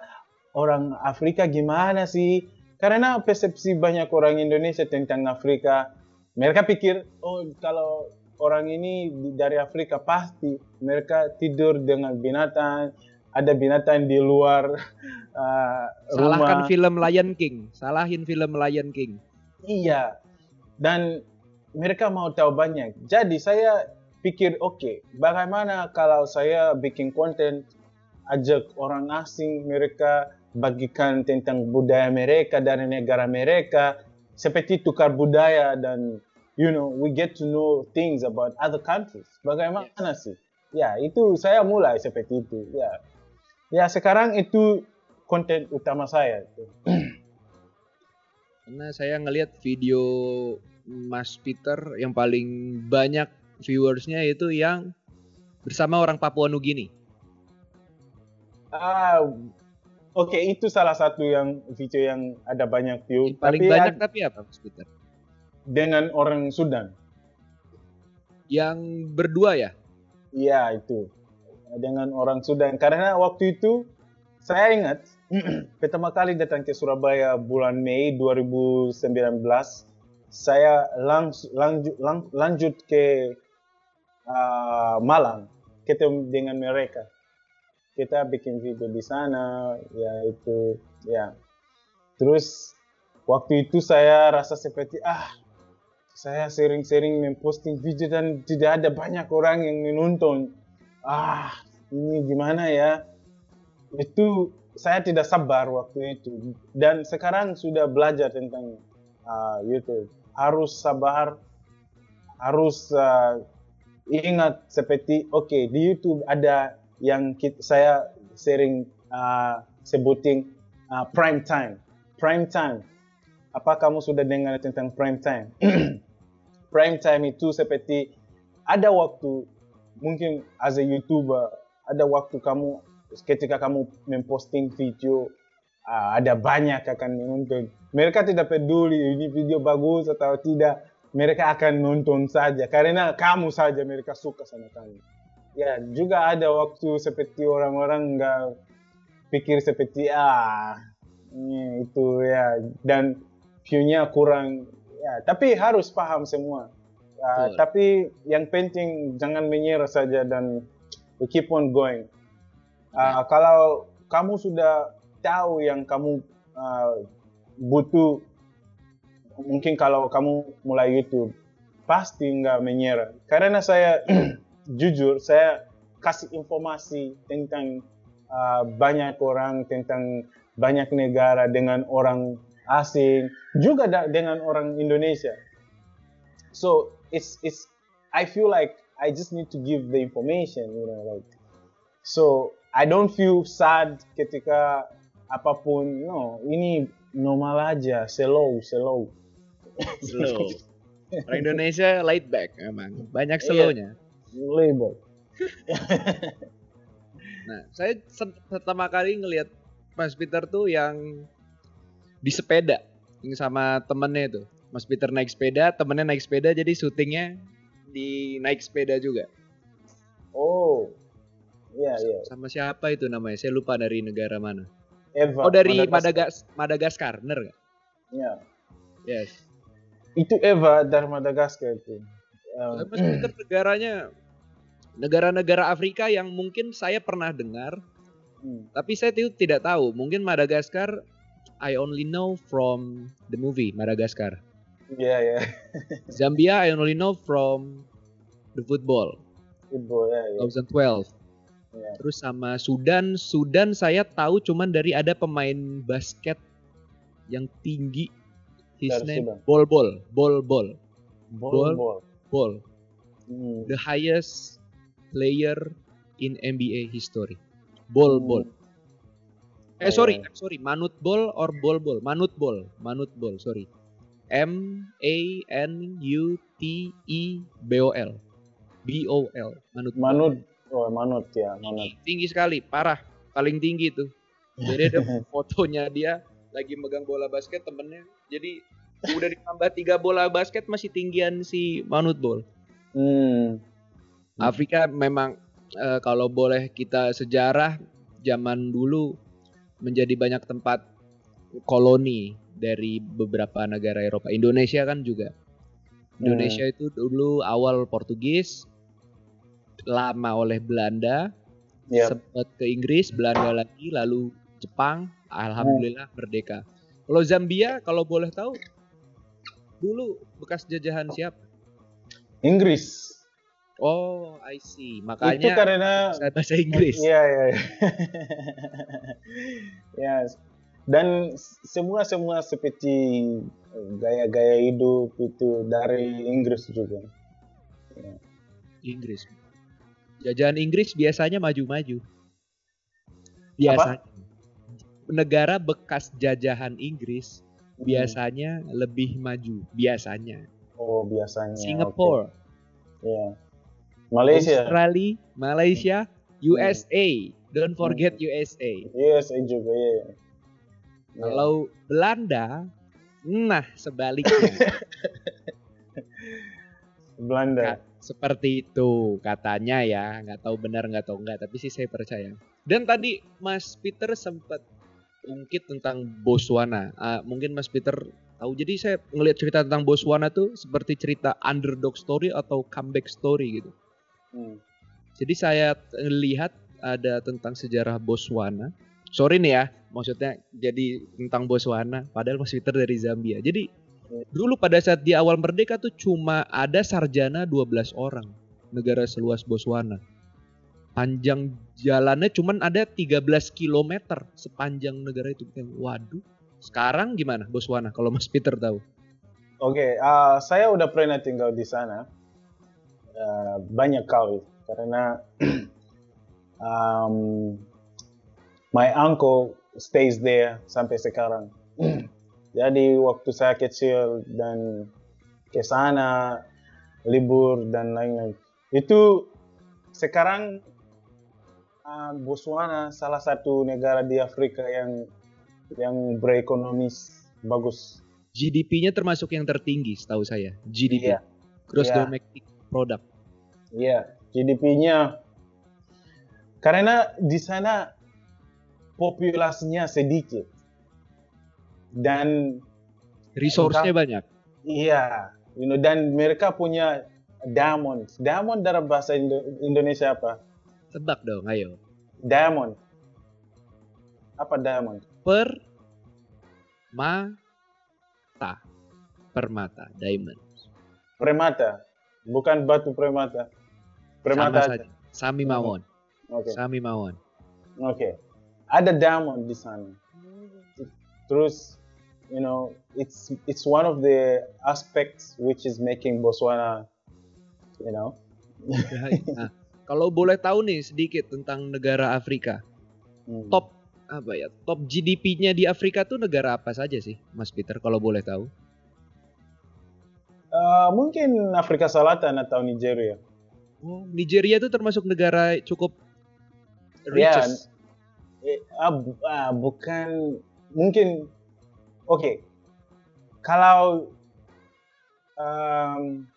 orang Afrika gimana sih? Karena persepsi banyak orang Indonesia tentang Afrika, mereka pikir, oh kalau orang ini dari Afrika pasti mereka tidur dengan binatang, ada binatang di luar uh, rumah. Salahkan film Lion King, salahin film Lion King. Iya, dan mereka mau tahu banyak. Jadi saya pikir, oke, okay, bagaimana kalau saya bikin konten, ajak orang asing, mereka bagikan tentang budaya mereka dari negara mereka seperti tukar budaya dan you know we get to know things about other countries bagaimana yes. sih ya itu saya mulai seperti itu ya ya sekarang itu konten utama saya. Karena saya ngelihat video Mas Peter yang paling banyak viewersnya itu yang bersama orang Papua Nugini. Ah, oke itu salah satu yang video yang ada banyak view. Yang paling tapi banyak tapi apa Mas Peter? dengan orang Sudan. Yang berdua ya? Iya itu dengan orang Sudan. Karena waktu itu saya ingat pertama kali datang ke Surabaya bulan Mei 2019, saya langs, lanjut, lang- lanjut ke ah, Malang ketemu dengan mereka. Kita bikin video di sana, ya itu, ya. Terus waktu itu saya rasa seperti ah saya sering-sering memposting video dan tidak ada banyak orang yang menonton. Ah, ini gimana ya? Itu saya tidak sabar waktu itu. Dan sekarang sudah belajar tentang ah, YouTube. Harus sabar, harus ah, ingat seperti oke di YouTube ada yang kit- saya sering ah, sebutin ah, prime time. Prime time. Apa kamu sudah dengar tentang prime time? prime time itu seperti ada waktu mungkin as a YouTuber ada waktu kamu ketika kamu memposting video ah, ada banyak akan menonton mereka tidak peduli ini video bagus atau tidak. Mereka akan nonton saja karena kamu saja mereka suka sama kamu. Ya juga ada waktu seperti orang-orang nggak pikir seperti ah ini itu ya dan view-nya kurang. Ya tapi harus paham semua. Betul. tapi yang penting jangan menyerah saja dan we keep on going Ah, kalau kamu sudah tahu yang kamu ah, butuh mungkin kalau kamu mulai YouTube pasti nggak menyerah karena saya jujur saya kasih informasi tentang ah, banyak orang tentang banyak negara dengan orang asing juga dengan orang Indonesia. So it's it's I feel like I just need to give the information you know like so I don't feel sad ketika apa pun no ini normal aja slow slow Slow. Orang Indonesia laid back emang. Banyak Iya. slownya. label Nah, saya pertama kali ngelihat Mas Peter tuh yang di sepeda yang sama temennya itu. Mas Peter naik sepeda, temennya naik sepeda, jadi syutingnya di naik sepeda juga. oh iya iya Sama siapa itu namanya? Saya lupa dari negara mana. Eva Oh dari Madagaskar. Madagaskar, bener nggak? Ya. Yes. itu Eva dari Madagaskar itu Um, negaranya negara-negara Afrika yang mungkin saya pernah dengar, hmm. tapi saya itu tidak tahu. Mungkin Madagaskar I only know from the movie Madagaskar. Iya ya Zambia I only know from the football football ya ya 2012. Ya. Terus sama Sudan, Sudan saya tahu cuman dari ada pemain basket yang tinggi. His Dari name. Bol Bol, Bol Bol, ball Bol. Hmm. The highest player in NBA history. Bol Hmm. Bol. Eh sorry. I'm sorry, Manut Bol or Bol Bol? Manut Bol, Manut Bol, sorry. M A N U T I B O L. B O L. Manut. Bol. Manut oh Manut ya Manut Tinggi, tinggi sekali, parah, paling tinggi tuh. Jadi ada fotonya dia lagi megang bola basket temennya. Jadi udah ditambah tiga bola basket masih tinggian si Manut Bol. hmm. Afrika memang eh, kalau boleh kita sejarah zaman dulu menjadi banyak tempat koloni dari beberapa negara Eropa. Indonesia kan juga. Indonesia itu dulu awal Portugis, lama oleh Belanda, ya sempat ke Inggris, Belanda lagi, lalu Jepang, alhamdulillah merdeka. Kalau Zambia kalau boleh tahu dulu bekas jajahan siapa? Inggris Oh, I see. itu Makanya karena saya bahasa Inggris. Iya, iya. iya. ya. Dan semua semua seperti gaya-gaya hidup itu dari Inggris juga. Inggris. Jajahan Inggris biasanya maju-maju. Biasanya. negara bekas jajahan Inggris Hmm. biasanya lebih maju biasanya. Oh, biasanya. Singapore, oke. Iya. Malaysia. Australia, Malaysia, USA. Don't forget Hmm. USA. USA juga, iya. Iya. Kalau Belanda, nah sebaliknya. Belanda. Seperti itu katanya ya, nggak tahu benar nggak tahu nggak, tapi sih saya percaya. Dan tadi Mas Peter sempat ungkit tentang Botswana. Ah, mungkin Mas Peter tahu. Jadi saya ngelihat cerita tentang Botswana tuh seperti cerita underdog story atau comeback story gitu. Hmm. Jadi saya lihat ada tentang sejarah Botswana. Sorry nih ya, maksudnya jadi tentang Botswana. Padahal Mas Peter dari Zambia. Jadi dulu pada saat di awal merdeka tuh cuma ada sarjana 12 orang negara seluas Botswana. Panjang jalannya cuman ada 13 km sepanjang negara itu. Waduh. Sekarang gimana Botswana kalau Mas Peter tahu? Oke, ah, saya udah pernah tinggal di sana Ah, banyak kali karena um, my uncle stays there sampai sekarang. Jadi waktu saya kecil dan ke sana libur dan lain-lain itu sekarang ah, Botswana salah satu negara di Afrika yang yang berekonomis bagus. GDP-nya termasuk yang tertinggi setahu saya. GDP. Iya. Gross Iya. Domestic Product. Iya, GDP-nya karena di sana populasinya sedikit dan Resource-nya banyak. iya, you know, dan mereka punya diamond. Diamond dalam bahasa Indo- Indonesia apa? Tebak dong, ayo. Diamond. Apa diamond? Per mata. Permata, diamond. Permata, bukan batu permata. Sama Permata. aja. saja. Sami mawon. Oke. Sami mawon. Oke. Ada diamond di sana. Terus, you know, it's it's one of the aspects which is making Botswana, you know. Nah, kalau boleh tahu nih sedikit tentang negara Afrika. Hmm. Top apa ya? Top GDP-nya di Afrika tuh negara apa saja sih, Mas Peter kalau boleh tahu? Eh, mungkin Afrika Selatan atau Nigeria. Oh, Nigeria tuh termasuk negara cukup riches. Eh, ah, bu- ah, bukan mungkin. Oke. Kalau um,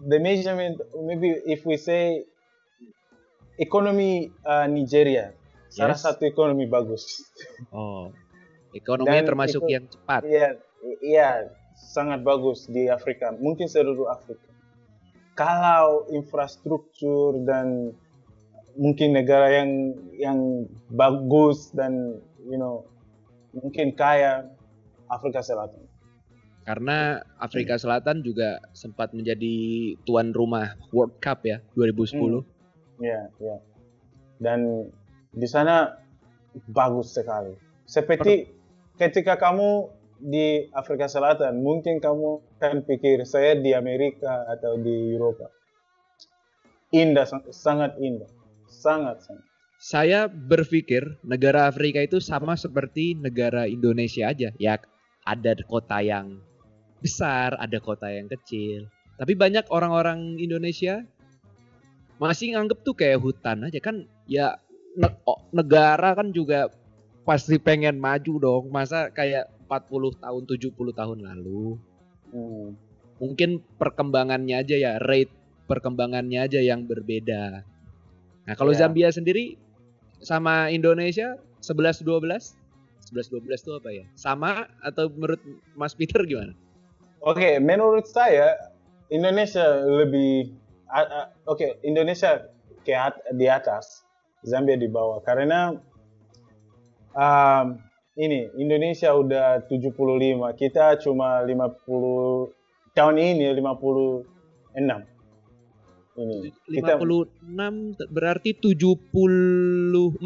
the measurement, maybe if we say ekonomi uh, Nigeria, salah Yes. satu ekonomi bagus. Oh. Ekonominya Dan termasuk itu- yang cepat. Iya, iya, sangat bagus di Afrika, mungkin seluruh Afrika. Kalau infrastruktur dan mungkin negara yang yang bagus dan you know mungkin kaya Afrika Selatan. Karena Afrika Selatan juga sempat menjadi tuan rumah World Cup ya 2010. Iya, iya. Dan di sana bagus sekali. Seperti ketika kamu di Afrika Selatan, mungkin kamu kan pikir saya di Amerika atau di Eropa. Indah, sang- sangat indah. Sangat, sangat. Saya berpikir negara Afrika itu sama seperti negara Indonesia aja. Ya ada kota yang besar, ada kota yang kecil. Tapi banyak orang-orang Indonesia masih nganggep tuh kayak hutan aja kan ya ne- negara kan juga pasti pengen maju dong. Masa kayak 40 tahun, 70 tahun lalu. Hmm. Mungkin perkembangannya aja ya, rate perkembangannya aja yang berbeda. Nah, kalau Iya. Zambia sendiri sama Indonesia 11 12 11 12 itu apa ya? Sama atau menurut Mas Peter gimana? Oke, menurut saya Indonesia lebih a- oke Indonesia ke at- di atas, Zambia di bawah karena um, ini Indonesia udah 75, kita cuma 50 tahun ini 56. Kita 56 t- berarti 74.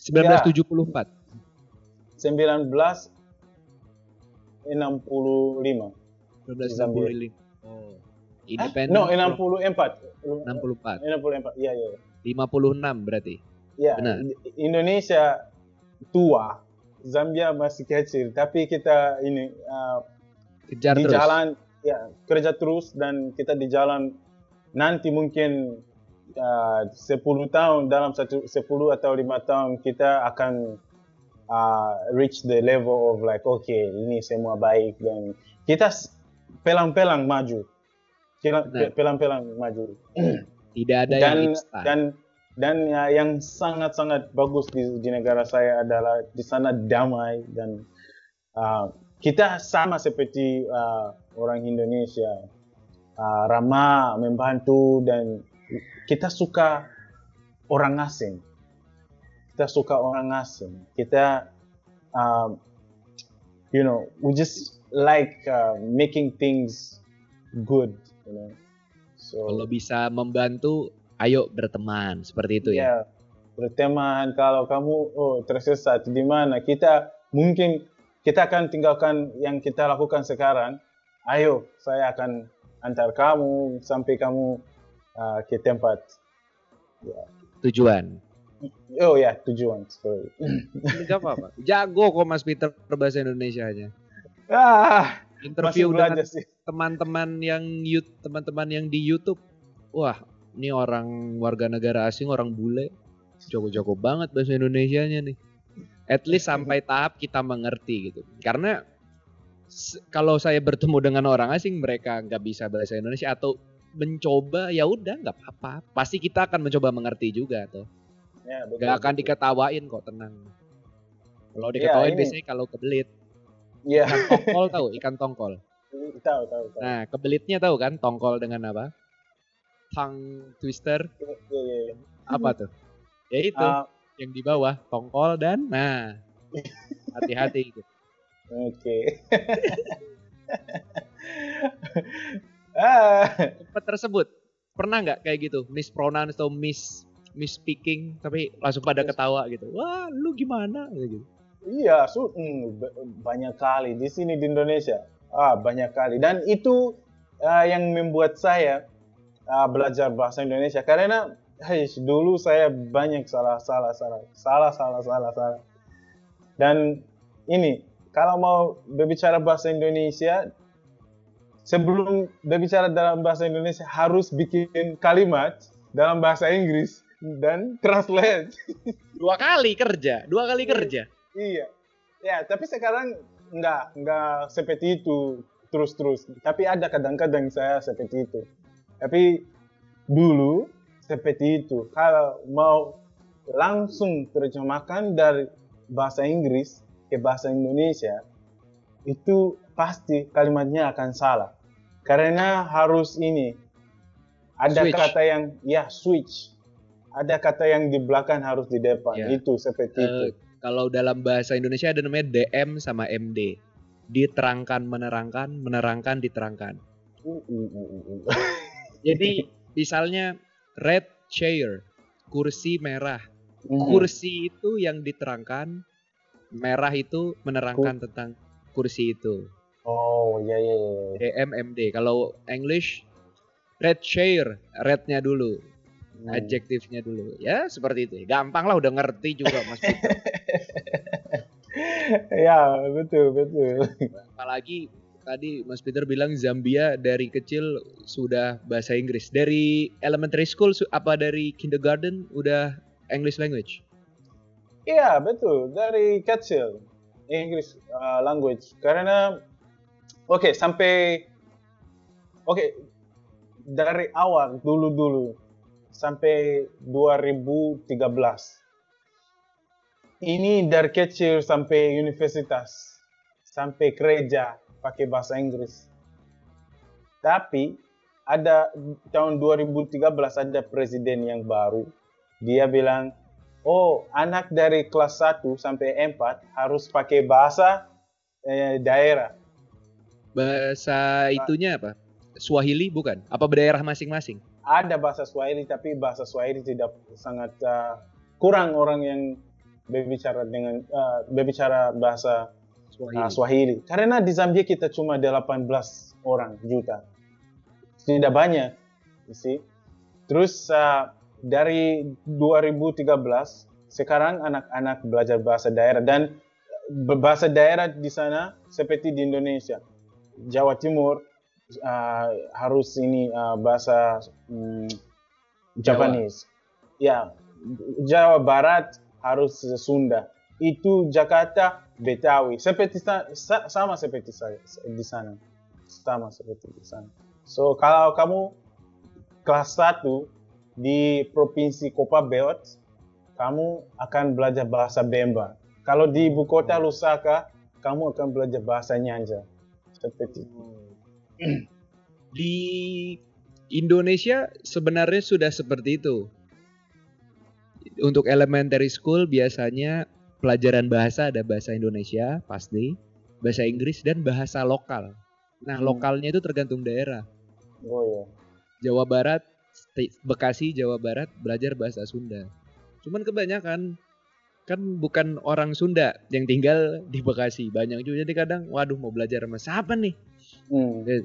1974. 19 65. 1965. Oh. Independen. No, 64. 64. 64. Iya, iya. 56 berarti. Ya, Benar. Indonesia tua, Zambia masih kecil, tapi kita ini uh, Kejar di terus. jalan ya kerja terus dan kita di jalan nanti mungkin uh, 10 tahun dalam satu 10 atau lima tahun kita akan uh, reach the level of like okay ini semua baik dan kita pelan-pelan maju. Pelan-pelan maju. Tidak ada dan yang instan. dan dan ya, yang sangat-sangat bagus di, di negara saya adalah di sana damai dan uh, kita sama seperti uh, orang Indonesia. Uh, ramah membantu dan kita suka orang asing. Kita suka orang asing. Kita um, you know we just like uh, making things good you know. So Kalau bisa membantu, ayo berteman seperti itu ya. Ya, berteman. Kalau kamu oh tersesat di mana? Kita mungkin kita akan tinggalkan yang kita lakukan sekarang. Ayo, saya akan antar kamu sampai kamu uh, ke tempat. Tujuan. Oh ya, tujuan. Sorry. Apa-apa. Jago kok Mas Peter berbahasa Indonesianya. ah, masih Interview dengan teman-teman yang teman-teman yang di YouTube. Wah, ini orang warga negara asing, orang bule. Jago-jago banget bahasa Indonesianya nih. At least sampai tahap kita mengerti gitu. Karena kalau saya bertemu dengan orang asing, mereka nggak bisa bahasa Indonesia atau mencoba ya udah nggak apa-apa. Pasti kita akan mencoba mengerti juga tuh. Ya, betul, Gak akan betul. diketawain kok tenang. Kalau Ya, diketawain ini- biasanya kalau kebelit. Iya, Ikan tongkol tahu, ikan tongkol. tahu tahu tahu. Nah, kebelitnya tahu kan tongkol dengan apa? Tongue twister Iya, iya, iya. apa tuh? Ya itu Ah, yang di bawah tongkol dan nah hati-hati gitu. Oke. ah, Tempat tersebut pernah nggak kayak gitu mispronounce atau mis misspeaking tapi langsung pada ketawa gitu. Wah, lu gimana gitu. Iya, hmm, ba- banyak kali di sini di Indonesia. Ah, banyak kali. Dan itu ah, yang membuat saya ah, belajar bahasa Indonesia karena hey, dulu saya banyak salah salah salah salah salah salah salah. Dan ini kalau mau berbicara bahasa Indonesia sebelum berbicara dalam bahasa Indonesia harus bikin kalimat dalam bahasa Inggris dan translate. Dua kali kerja, dua kali kerja. Iya. Ya, tapi sekarang enggak, enggak seperti itu terus-terus. Tapi ada kadang-kadang saya seperti itu. Tapi dulu seperti itu. Kalau mau langsung terjemahkan dari bahasa Inggris ke bahasa Indonesia, itu pasti kalimatnya akan salah. Karena harus ini ada Switch. kata yang ya switch. Ada kata yang di belakang harus di depan. Ya. Itu seperti itu. Eh, kalau dalam bahasa Indonesia ada namanya DM sama MD. Diterangkan, menerangkan, menerangkan, diterangkan. Uh, uh, uh, uh, uh. Jadi misalnya red chair, kursi merah. Kursi itu yang diterangkan, merah itu menerangkan tentang kursi itu. Oh, ya ya ya. ya. DM, MD. Kalau English red chair, rednya dulu, Hmm. adjektifnya dulu. Ya seperti itu. Gampang lah udah ngerti juga Mas ya, betul betul. Apalagi tadi Mas Peter bilang Zambia dari kecil sudah bahasa Inggris. Dari elementary school apa dari kindergarten udah English language? Iya, betul. Dari kecil English uh, language. Karena oke sampai oke dari awal dulu-dulu sampai 2013 ini dari kecil sampai universitas sampai gereja pakai bahasa Inggris. Tapi ada tahun 2013 ada presiden yang baru. Dia bilang oh anak dari kelas 1 sampai 4 harus pakai bahasa eh, daerah Bahasa itunya apa? Swahili bukan? Apa daerah masing-masing? ada bahasa Swahili tapi bahasa Swahili tidak sangat uh, kurang orang yang berbicara dengan uh, berbicara bahasa Swahili. uh, Swahili karena di Zambia kita cuma 18 orang juta tidak banyak see. terus uh, dari 2013 sekarang anak-anak belajar bahasa daerah dan bahasa daerah di sana seperti di Indonesia. Jawa Timur uh, harus ini uh, bahasa um, Japanese. Ya, Jawa Barat harus Sunda. Itu Jakarta Betawi. Seperti sama seperti saya di sana. Sama seperti di sana. So kalau kamu kelas 1 di provinsi Kopa Belt, kamu akan belajar bahasa Bemba. Kalau di ibu kota Lusaka, kamu akan belajar bahasa Nyanja. Seperti itu. Di Indonesia sebenarnya sudah seperti itu. Untuk elementary school biasanya pelajaran bahasa ada bahasa Indonesia pasti, bahasa Inggris dan bahasa lokal. Nah, hmm. lokalnya itu tergantung daerah. Oh ya. Jawa Barat, Bekasi, Jawa Barat belajar bahasa Sunda. Cuman kebanyakan kan bukan orang Sunda yang tinggal di Bekasi. Banyak juga jadi kadang waduh mau belajar sama siapa nih? Hmm. Ya,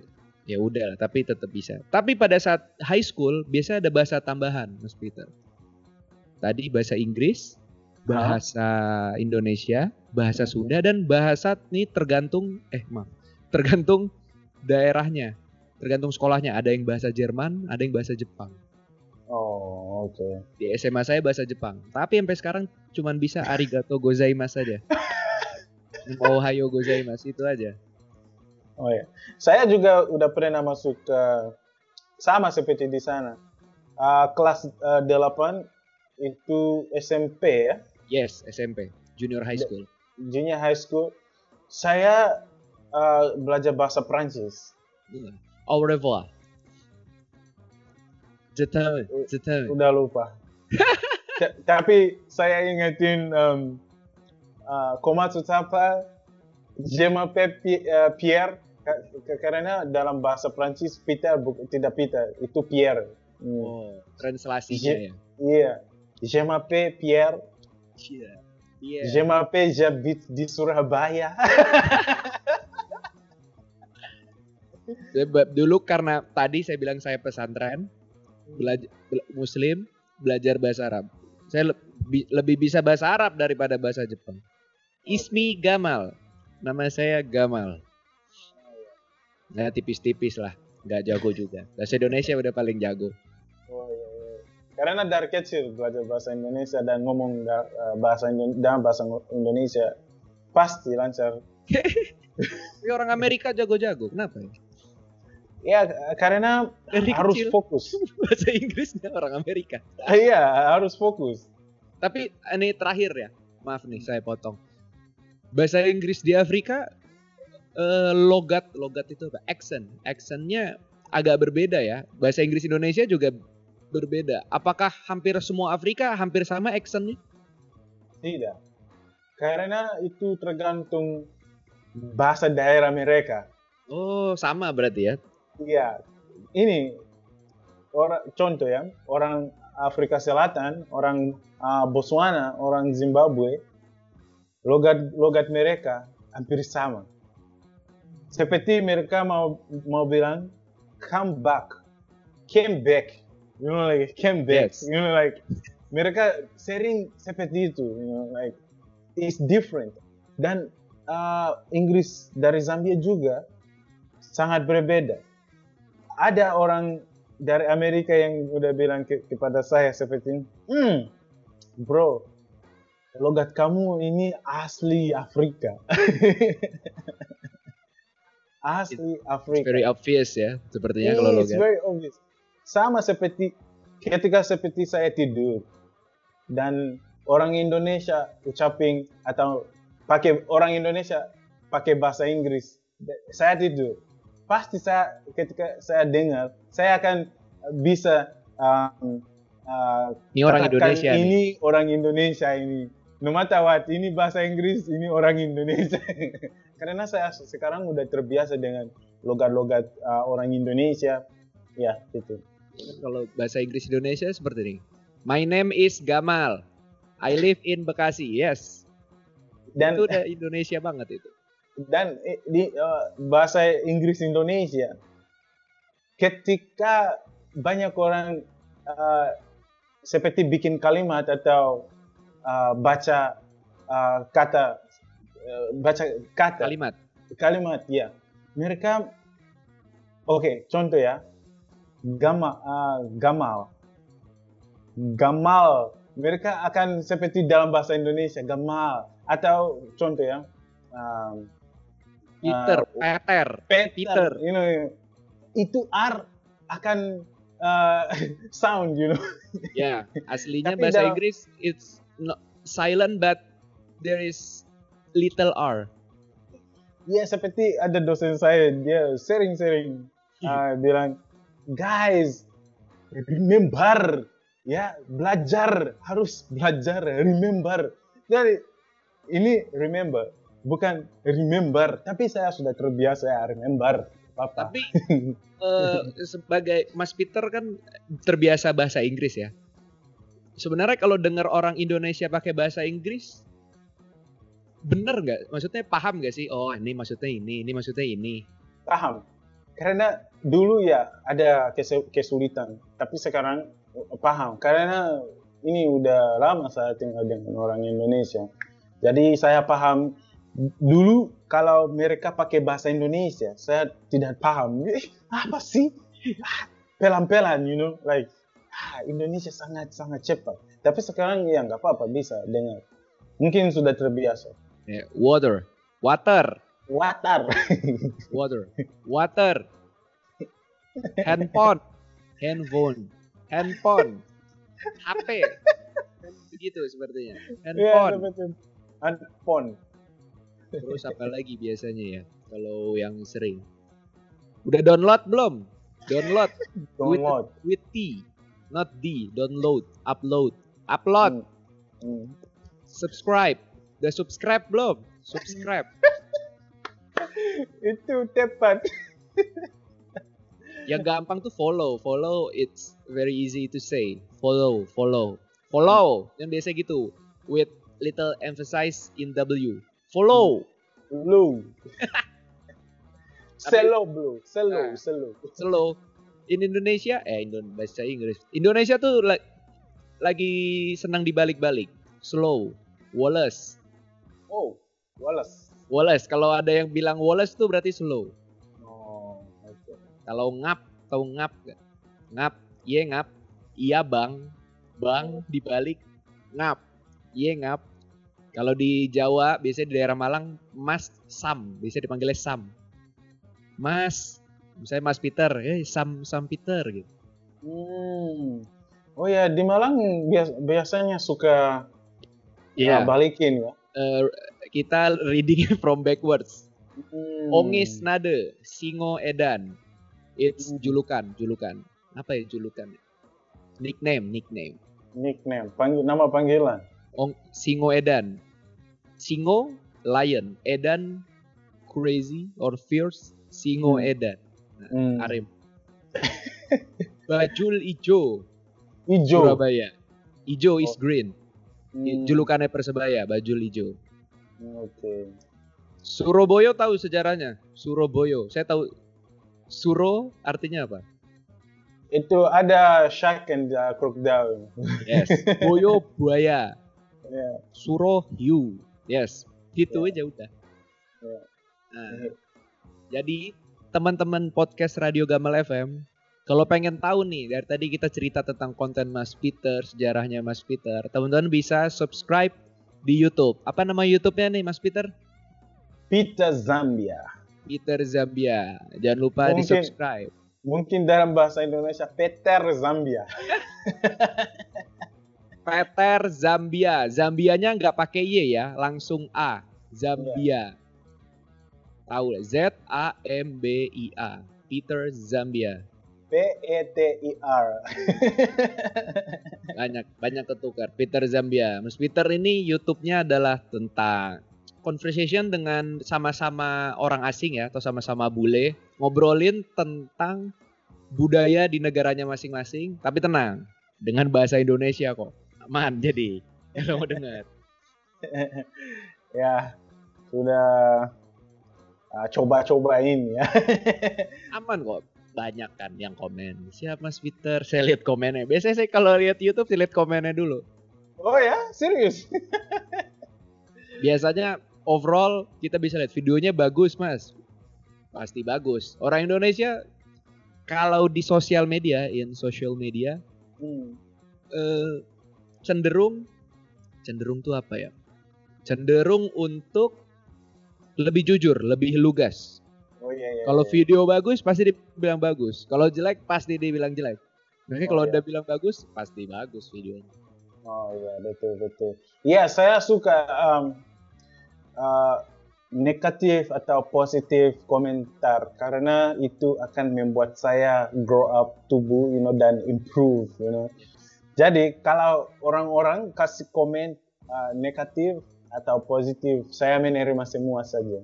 ya udah lah, tapi tetap bisa. Tapi pada saat high school biasa ada bahasa tambahan, Mas Peter. Tadi bahasa Inggris, bahasa huh? Indonesia, bahasa Sunda dan bahasa ini tergantung eh maaf, tergantung daerahnya, tergantung sekolahnya. Ada yang bahasa Jerman, ada yang bahasa Jepang. Oh, oke. Okay. Di SMA saya bahasa Jepang. Tapi sampai sekarang cuma bisa arigato gozaimasu saja. Ohayo gozaimasu itu aja. Oh ya. Saya juga udah pernah masuk ke sama seperti di sana. Uh, kelas uh, 8 itu SMP ya? Yes, SMP. Junior high school. Junior high school. Saya uh, belajar bahasa Prancis. Yeah. Au revoir. Jetahu, jetahu. Udah lupa. Tapi saya ingetin um, uh, Komatsu Tapa, je m'appelle uh, Pierre, karena dalam bahasa Prancis Peter tidak Peter, itu Pierre. Hmm. Oh, translasinya ya? Iya. Je m'appelle Pierre. Yeah. Yeah. Je m'appelle j'habite di Surabaya. Dulu karena tadi saya bilang saya pesantren, belajar muslim belajar bahasa Arab. Saya lebih, lebih bisa bahasa Arab daripada bahasa Jepang. Ismi Gamal. Nama saya Gamal. Nah, tipis-tipis lah. Nggak jago juga. Bahasa Indonesia udah paling jago. Oh, iya, iya. Karena dari kecil belajar bahasa Indonesia dan ngomong eh, bahasa dalam bahasa Indonesia pasti lancar. Tapi orang Amerika jago-jago. Kenapa ya? Ya karena Dari harus kecil, fokus. Bahasa Inggrisnya orang Amerika. Iya harus fokus. Tapi ini terakhir ya, maaf nih saya potong. Bahasa Inggris di Afrika eh, logat logat itu apa? Accent, accentnya agak berbeda ya. Bahasa Inggris Indonesia juga berbeda. Apakah hampir semua Afrika hampir sama accentnya? Tidak, karena itu tergantung bahasa daerah mereka. Oh, sama berarti ya? Iya, ini orang contoh ya, orang Afrika Selatan, orang uh, Botswana, orang Zimbabwe, logat logat mereka hampir sama. Seperti mereka mau mau bilang come back, came back, you know like came back, yes. you know like mereka sering seperti itu, you know like it's different. Dan uh, Inggris dari Zambia juga sangat berbeda ada orang dari Amerika yang udah bilang ke, kepada saya seperti ini, hmm, bro, logat kamu ini asli Afrika. asli Afrika. It's very obvious ya, sepertinya kalau logat. It's very obvious. Sama seperti ketika seperti saya tidur dan orang Indonesia ucapin atau pakai orang Indonesia pakai bahasa Inggris, saya tidur pasti saya ketika saya dengar saya akan bisa um, uh, ini orang Indonesia ini nih. orang Indonesia ini. No matter what ini bahasa Inggris ini orang Indonesia. Karena saya sekarang udah terbiasa dengan logat-logat uh, orang Indonesia. Ya itu kalau bahasa Inggris Indonesia seperti ini. My name is Gamal. I live in Bekasi yes. Dan itu udah Indonesia banget itu dan eh, di uh, bahasa Inggris Indonesia ketika banyak orang uh, seperti bikin kalimat atau uh, baca uh, kata uh, baca kata. Kalimat. kalimat ya. Mereka oke contoh ya. Gama uh, gamal. Gamal. Mereka akan seperti dalam bahasa Indonesia gamal. Atau contoh ya um, Peter, uh, Peter. Peter, Peter. you know, itu R akan uh, sound, you know. Ya, aslinya Tapi bahasa dalam- Inggris it's not silent but there is little r. Ya seperti ada dosen saya dia sering-sering uh, bilang, guys, remember, ya belajar harus belajar, remember. Jadi ini remember, bukan remember, tapi saya sudah terbiasa ya remember. Apa? Tapi eh, sebagai Mas Peter kan terbiasa bahasa Inggris ya. Sebenarnya kalau dengar orang Indonesia pakai bahasa Inggris, bener nggak? Maksudnya paham nggak sih? Oh ini maksudnya ini, ini maksudnya ini. paham karena dulu ya ada kes- kesulitan tapi sekarang paham karena ini udah lama saya tinggal dengan orang Indonesia jadi saya paham dulu kalau mereka pakai bahasa Indonesia saya tidak paham. Eh, apa sih? Ah, pelan-pelan you know like ah, Indonesia sangat sangat cepat. Tapi sekarang ya nggak apa-apa bisa dengar. Mungkin sudah terbiasa. Ya, water, water, watar water, water. Handphone, handphone, handphone, HP. Begitu sepertinya. ya Handphone. betul. Handphone Terus apa lagi biasanya ya? Kalau yang sering. Udah download belum? Download download with T, not D. Download, upload, upload, Hmm. subscribe. Udah subscribe belum? Subscribe. itu tepat yang gampang tuh follow. Follow it's very easy to say. Follow, follow. Follow. Yang biasa gitu. With little emphasis in W. Follow. blue Tapi- selo blue selo Ah. selo Slow. In Indonesia, eh Indon bahasa Inggris. Indonesia tuh la- lagi senang dibalik-balik. Slow. Wallace. oh Wallace Wallace. Kalau ada yang bilang Wallace tuh berarti slow. oh oke Kalau ngap, tahu ngap gak? Ngap, iya ngap. Iya bang, bang dibalik ngap, iya ngap. Kalau di Jawa, biasanya di daerah Malang, Mas Sam, bisa dipanggilnya Sam. Mas, misalnya Mas Peter, eh Sam Sam Peter gitu. hmm. oh ya di Malang bias- biasanya suka Iya. uh, balikin ya Eh, kita reading from backwards. Hmm. Ongis nade, singo edan. It's Hmm. julukan, julukan. Apa ya julukan? Nickname, nickname. nickname panggil nama panggilan Ong Singo Edan. Singo lion, Edan crazy or fierce, Singo Hmm. Edan. hmm. Arem. Bajul ijo hijau Surabaya. Ijo is Oh. green. Hmm. Julukannya Persebaya, Bajul ijo. oke Surabaya tahu sejarahnya. Surabaya. Saya tahu Suro artinya apa? itu ada shark and uh, crocodile Yes. Boyo buaya. ya Suro hiu. Yes. Gitu Ya. aja udah. Ya. Nah, jadi teman-teman podcast Radio Gamal FM, kalau pengen tahu nih dari tadi kita cerita tentang konten Mas Peter, sejarahnya Mas Peter, teman-teman bisa subscribe di YouTube. Apa nama YouTube-nya nih Mas Peter? Peter Zambia Peter Zambia. Jangan lupa di Mungkin- subscribe. mungkin dalam bahasa Indonesia Peter Zambia Peter Zambia. Zambianya nggak pakai Y ya, langsung A. Zambia. Tahu lah, Z A M B I A. Peter Zambia. P E T I R banyak banyak ketukar Peter Zambia Mas Peter ini YouTube-nya adalah tentang conversation dengan sama-sama orang asing ya atau sama-sama bule ngobrolin tentang budaya di negaranya masing-masing tapi tenang dengan bahasa Indonesia kok aman jadi. Kalau mau dengar. Ya sudah uh, coba-cobain ya. Aman kok. Banyak kan yang komen. Siap Mas Peter? Saya lihat komennya. Biasanya saya kalau lihat YouTube saya lihat komennya dulu. Oh ya, serius? Biasanya overall kita bisa lihat videonya bagus mas, pasti bagus. Orang Indonesia kalau di sosial media, in social media Hmm. eh, cenderung cenderung tuh apa ya? Cenderung untuk lebih jujur, lebih lugas. Oh iya iya. Kalau iya. video bagus pasti dibilang bagus. Kalau jelek pasti dibilang jelek. Makanya Oh, kalau iya. udah bilang bagus pasti bagus videonya. Oh iya betul betul. Iya saya suka um, uh, negatif atau positif komentar karena itu akan membuat saya grow up tubuh, you know, dan improve, you know. Jadi kalau orang-orang kasih komen uh, negatif atau positif, saya menerima semua saja.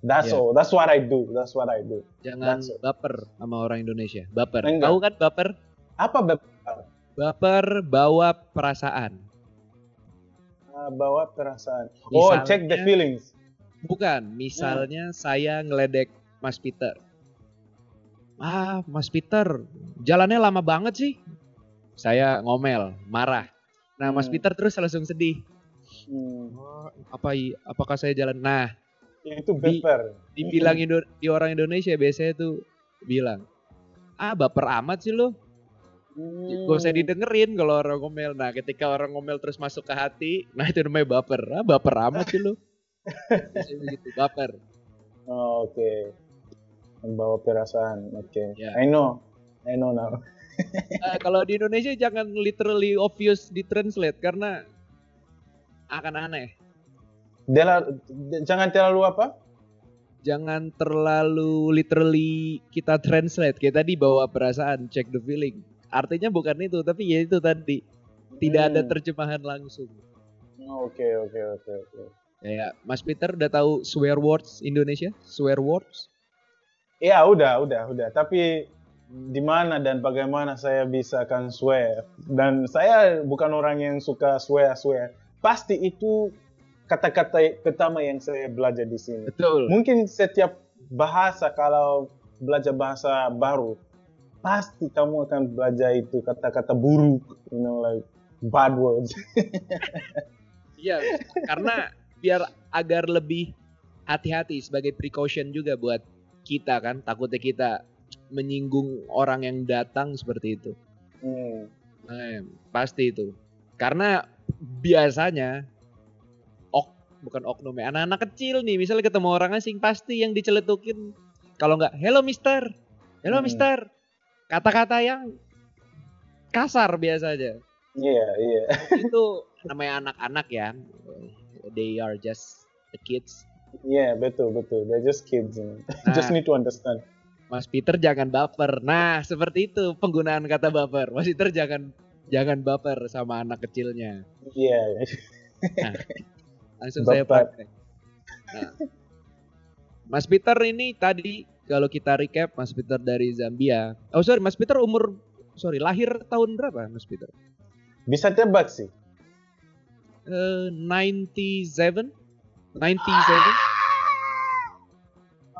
That's Yeah. all. That's what I do. That's what I do. Jangan That's it. baper sama orang Indonesia. Baper. Enggak. Tahu kan baper? Apa beb- Baper bawa perasaan. uh, bawa perasaan? Oh, Misalnya- check the feelings. Bukan, misalnya saya ngeledek Mas Peter. Ah, Mas Peter, jalannya lama banget sih. Saya ngomel, marah. Nah, Mas Hmm. Peter terus langsung sedih. Hmm. Oh, apa i- apakah saya jalan? Nah, Itu Di- baper. dibilang Indo- di orang Indonesia biasanya tuh bilang, "Ah, baper amat sih lo." Hmm. Gak usah didengerin kalau orang ngomel. Nah, ketika orang ngomel terus masuk ke hati, nah itu namanya baper. Ah, baper amat sih lo. Biasanya begitu, baper. Oh, Oke. Membawa perasaan. Oke. Ya. I know. I know now. Eh, kalau di Indonesia jangan literally obvious di translate karena akan aneh. Dela, jangan terlalu apa? Jangan terlalu literally kita translate. Kayak tadi bawa perasaan, check the feeling. Artinya bukan itu, tapi ya itu tadi. Tidak ada Hmm. terjemahan langsung. Oh, Oke, oke, oke, oke. Kayak Mas Peter udah tahu swear words Indonesia? Swear words? Ya, udah, udah, udah. Tapi di mana dan bagaimana saya bisa kan swear? Dan saya bukan orang yang suka swear, swear. Pasti itu kata-kata pertama yang saya belajar di sini. Betul. Mungkin setiap bahasa kalau belajar bahasa baru pasti kamu akan belajar itu kata-kata buruk, you know like bad words. Iya, karena biar agar lebih hati-hati sebagai precaution juga buat kita kan, takutnya kita menyinggung orang yang datang seperti itu. Hmm. Eh, pasti itu. Karena biasanya ok bukan oknum ya, anak-anak kecil nih, misalnya ketemu orang asing pasti yang diceletukin kalau nggak hello mister, hello Hmm. mister. Kata-kata yang kasar biasanya. Iya, iya. itu namanya anak-anak ya. They are just the kids. Iya, betul, betul. They're just kids. Nah. just need to understand. Mas Peter jangan baper. Nah, seperti itu penggunaan kata baper. Mas Peter jangan jangan baper sama anak kecilnya. Iya. Langsung saya Baper. praktek. Nah. Mas Peter ini tadi kalau kita recap Mas Peter dari Zambia. Oh sorry, Mas Peter umur sorry lahir tahun berapa Mas Peter? Bisa tebak sih. Eh 97? 97?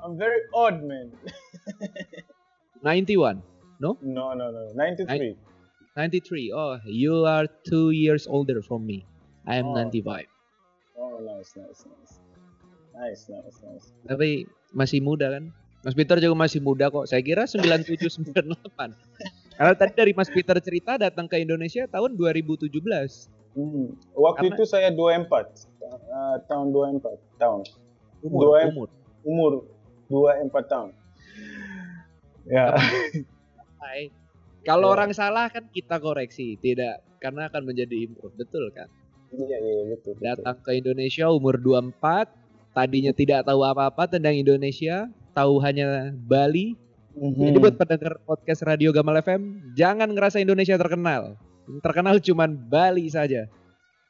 I'm very odd, man. 91? No, no, no. 93. 93. Oh, you are two years older from me. I am Oh. 95. Oh, nice, nice, nice. Nice, nice, nice. Tapi masih muda kan? Mas Peter juga masih muda kok. Saya kira 97 98. Karena tadi dari Mas Peter cerita datang ke Indonesia tahun 2017. Hmm. Waktu Karena- itu saya 24. Uh, tahun 24 tahun. Umur, umur. Umur 24 tahun. Ya. Hai. Kalau Ya. orang salah kan kita koreksi, tidak karena akan menjadi improve, betul kan? Iya, iya, betul. betul. Datang ke Indonesia umur 24, tadinya tidak tahu apa-apa tentang Indonesia, tahu hanya Bali, Mhm. Jadi buat pendengar podcast Radio Gamal FM, jangan ngerasa Indonesia terkenal. Terkenal cuman Bali saja.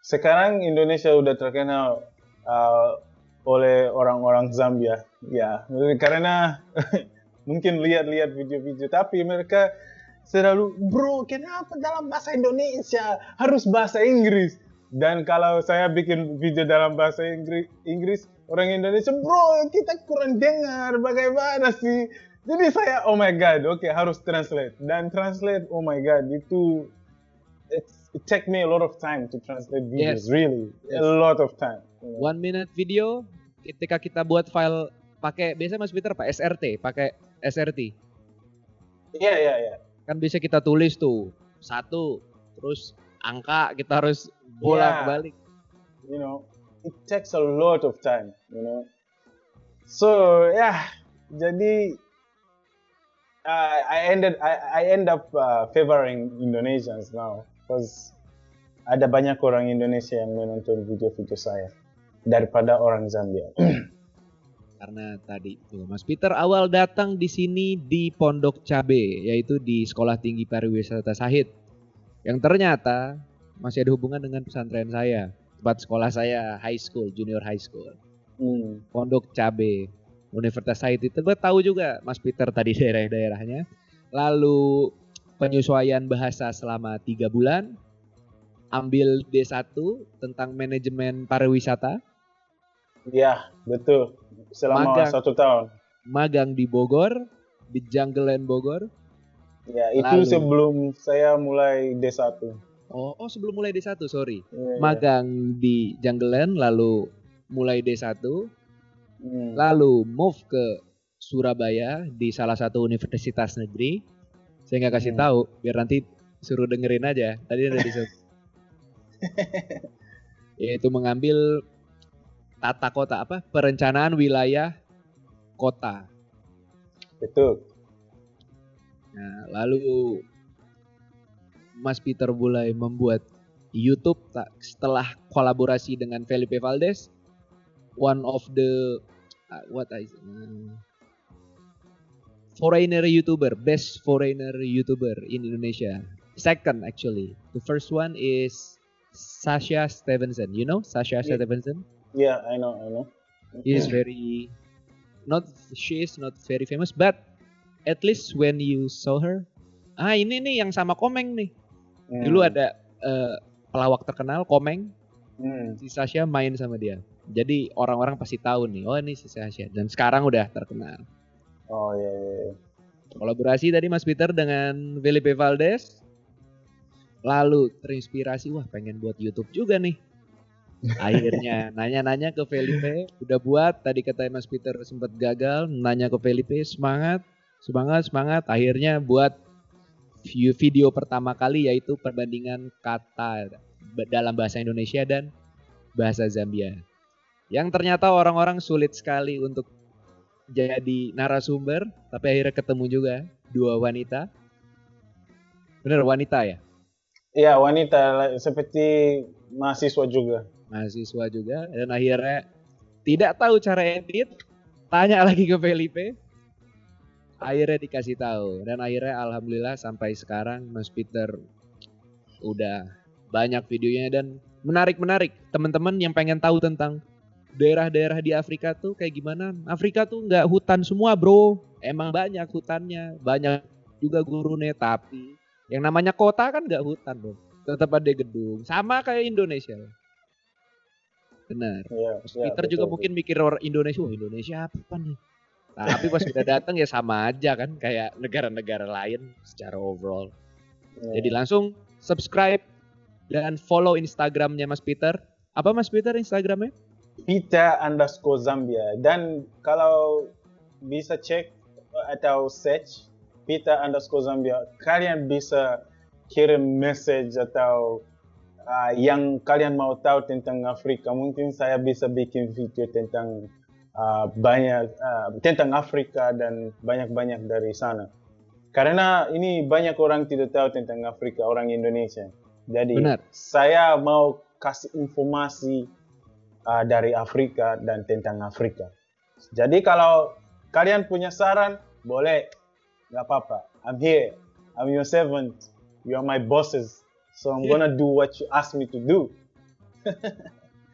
Sekarang Indonesia udah terkenal uh, oleh orang-orang Zambia. Ya, karena mungkin lihat-lihat video-video tapi mereka selalu bro kenapa dalam bahasa Indonesia harus bahasa Inggris dan kalau saya bikin video dalam bahasa Inggris Inggris orang Indonesia bro kita kurang dengar bagaimana sih jadi saya oh my god oke harus translate dan translate oh my god itu it's, it take me a lot of time to translate videos. Yes. Really, Yes. a lot of time. you know. One minute video ketika kita buat file pakai biasa Mas Peter pak SRT, pakai SRT. Iya iya iya. Kan bisa kita tulis tuh satu terus angka kita harus bolak balik. you know, it takes a lot of time, you know. So yeah, jadi uh, I ended I, I end up uh, favoring Indonesians now because ada banyak orang Indonesia yang menonton video-video saya daripada orang Zambia. Karena tadi tuh Mas Peter awal datang di sini di Pondok Cabe, yaitu di Sekolah Tinggi Pariwisata Sahid. Yang ternyata masih ada hubungan dengan pesantren saya, tempat sekolah saya high school, junior high school. Hmm. Pondok Cabe, Universitas Sahid itu gue tahu juga Mas Peter tadi daerah-daerahnya. Lalu penyesuaian bahasa selama tiga bulan, ambil D1 tentang manajemen pariwisata, Ya betul. Selama Magang. satu tahun. magang di Bogor, di Jungle Land Bogor. Ya itu Lalu. sebelum saya mulai D1. Oh, oh sebelum mulai D1, sorry. Ya, ya. Magang di Jungle Land, lalu mulai D1, Hmm. lalu move ke Surabaya di salah satu universitas negeri. Saya nggak kasih Hmm. tahu, biar nanti suruh dengerin aja. Tadi ada di Yaitu mengambil tata kota apa? Perencanaan wilayah kota. Betul. Nah, lalu Mas Peter mulai membuat YouTube tak setelah kolaborasi dengan Felipe Valdez, one of the uh, what I uh, foreigner YouTuber, best foreigner YouTuber in Indonesia. Second actually, the first one is Sasha Stevenson. You know Sasha Yeah. Stevenson? Yeah, I know, I know. He is very not she is not very famous but at least when you saw her ah ini nih yang sama Komeng nih Hmm. dulu ada eh, pelawak terkenal Komeng Hmm. si Sasha main sama dia jadi orang-orang pasti tahu nih oh ini si Sasha dan sekarang udah terkenal Oh ya ya. ya. kolaborasi tadi Mas Peter dengan Felipe Valdez lalu terinspirasi wah pengen buat YouTube juga nih. Akhirnya nanya-nanya ke Felipe udah buat? Tadi kata Mas Peter sempat gagal. Nanya ke Felipe semangat semangat semangat. Akhirnya buat view video pertama kali yaitu perbandingan kata dalam bahasa Indonesia dan bahasa Zambia. Yang ternyata orang-orang sulit sekali untuk jadi narasumber tapi akhirnya ketemu juga dua wanita. Bener wanita ya Iya wanita seperti mahasiswa juga. mahasiswa juga dan akhirnya tidak tahu cara edit tanya lagi ke Felipe. Akhirnya dikasih tahu dan akhirnya alhamdulillah sampai sekarang Mas Peter udah banyak videonya dan menarik-menarik. Teman-teman yang pengen tahu tentang daerah-daerah di Afrika tuh kayak gimana? Afrika tuh nggak hutan semua bro. Emang banyak hutannya banyak juga gurune tapi yang namanya kota kan nggak hutan bro tetap ada gedung sama kayak Indonesia benar. Mas iya, Peter betul, juga betul. mungkin mikir orang Indonesia, wah Indonesia apa nih? Tapi pas udah datang ya sama aja kan kayak negara-negara lain secara overall. Iya. Jadi langsung subscribe dan follow Instagramnya Mas Peter. Apa Mas Peter Instagramnya? Peter underscore Zambia dan kalau bisa cek atau search Peter underscore Zambia kalian bisa kirim message atau uh, yang kalian mau tahu tentang Afrika mungkin saya bisa bikin video tentang uh, banyak uh, tentang Afrika dan banyak-banyak dari sana karena ini banyak orang tidak tahu tentang Afrika orang Indonesia jadi Benar. saya mau kasih informasi uh, dari Afrika dan tentang Afrika. Jadi kalau kalian punya saran, boleh, nggak apa-apa. I'm here, I'm your servant, you are my bosses, so I'm gonna do what you ask me to do.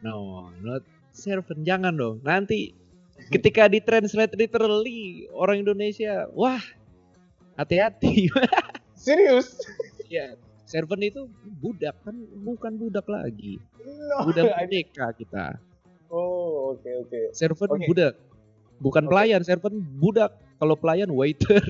No, not servant jangan dong. Nanti ketika ditranslate literally orang Indonesia, wah hati-hati. Serius? ya, servant itu budak kan bukan budak lagi. No. Budak merdeka kita. oh, oke oke. Servant Oke. budak. Bukan Oke. pelayan, servant budak. Kalau pelayan waiter.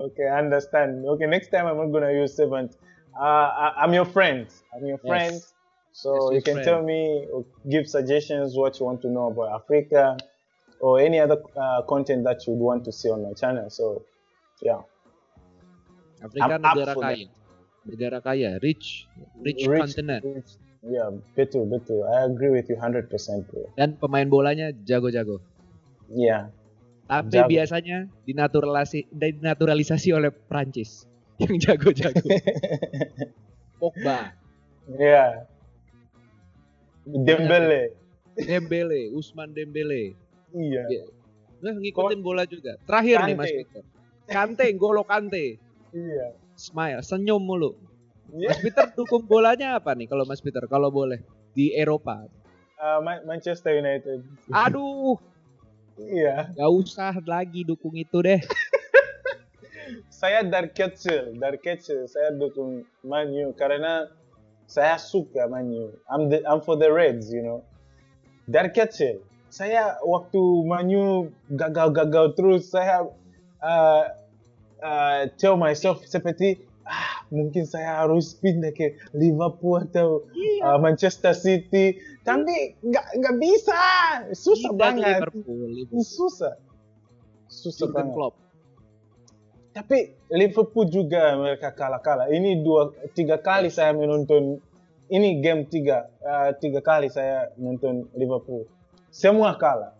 Okay, I understand. Okay, next time I'm not gonna use servant. Uh, I, I'm your friend. I'm your friend. Yes. So Yes, you can friend. tell me, or give suggestions what you want to know about Africa, or any other uh, content that you'd want to see on my channel. So, yeah. Afrika I'm negara kaya. Negara kaya, rich, rich, Rich- continent. rich. Yeah, betul, betul. I agree with you 100%, bro. Dan pemain bolanya jago-jago. Yeah. Tapi Jago. biasanya dinaturalisasi, dinaturalisasi oleh Prancis yang jago-jago. Pogba, yeah. Dembele. Dembele, Usman Dembele. Iya. Iya. Nah, ngikutin bola juga. Terakhir nih Mas Kante. Peter. Kante, Golo Kante. Iya. Smile, senyum mulu. Iya. Mas Peter dukung bolanya apa nih kalau Mas Peter kalau boleh di Eropa? Uh, Ma- Manchester United. Aduh, Iya. gak usah lagi dukung itu deh. Saya dari kecil, dari kecil saya dukung Man U karena saya suka Man U. I'm the, I'm for the Reds, you know. Dari kecil, saya waktu Man U gagal-gagal terus saya uh, uh, tell myself seperti ah mungkin saya harus pindah ke Liverpool atau uh, Manchester City, tapi nggak nggak bisa, susah banget, Liverpool, Liverpool. susah, susah Jurgen banget. Klopp. Tapi Liverpool juga mereka kalah-kalah. Ini dua tiga kali saya menonton ini game tiga eh, tiga kali saya nonton Liverpool. Semua kalah.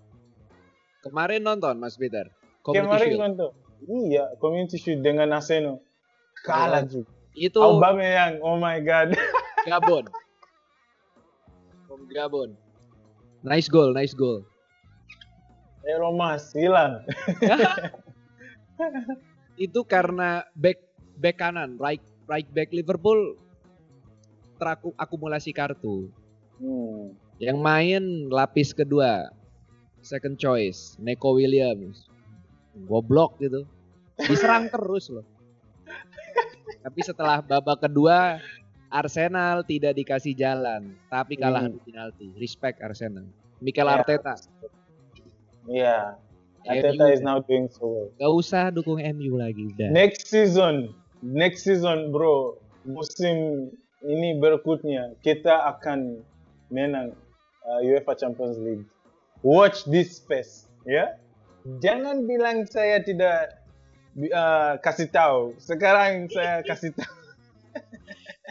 Kemarin nonton Mas Peter. Community Kemarin Shield. nonton. Iya, Community Shield dengan Arsenal. Kalah juga. Itu Aubameyang, oh my god. Gabon. From Gabon. Nice goal, nice goal. Ero Mas hilang. itu karena back back kanan, right right back Liverpool terakumulasi kartu. Hmm. Yang main lapis kedua, second choice, Neko Williams. Goblok gitu. Diserang terus loh. Tapi setelah babak kedua, Arsenal tidak dikasih jalan, tapi kalah Hmm. adu penalti. Respect Arsenal. Mikel Ya. Arteta, Iya. MU. Arteta is now doing so well. gak usah dukung MU lagi udah. Next season, next season bro, musim ini berikutnya kita akan menang uh, UEFA Champions League. Watch this space, ya. Jangan bilang saya tidak uh, kasih tahu. Sekarang saya kasih tahu.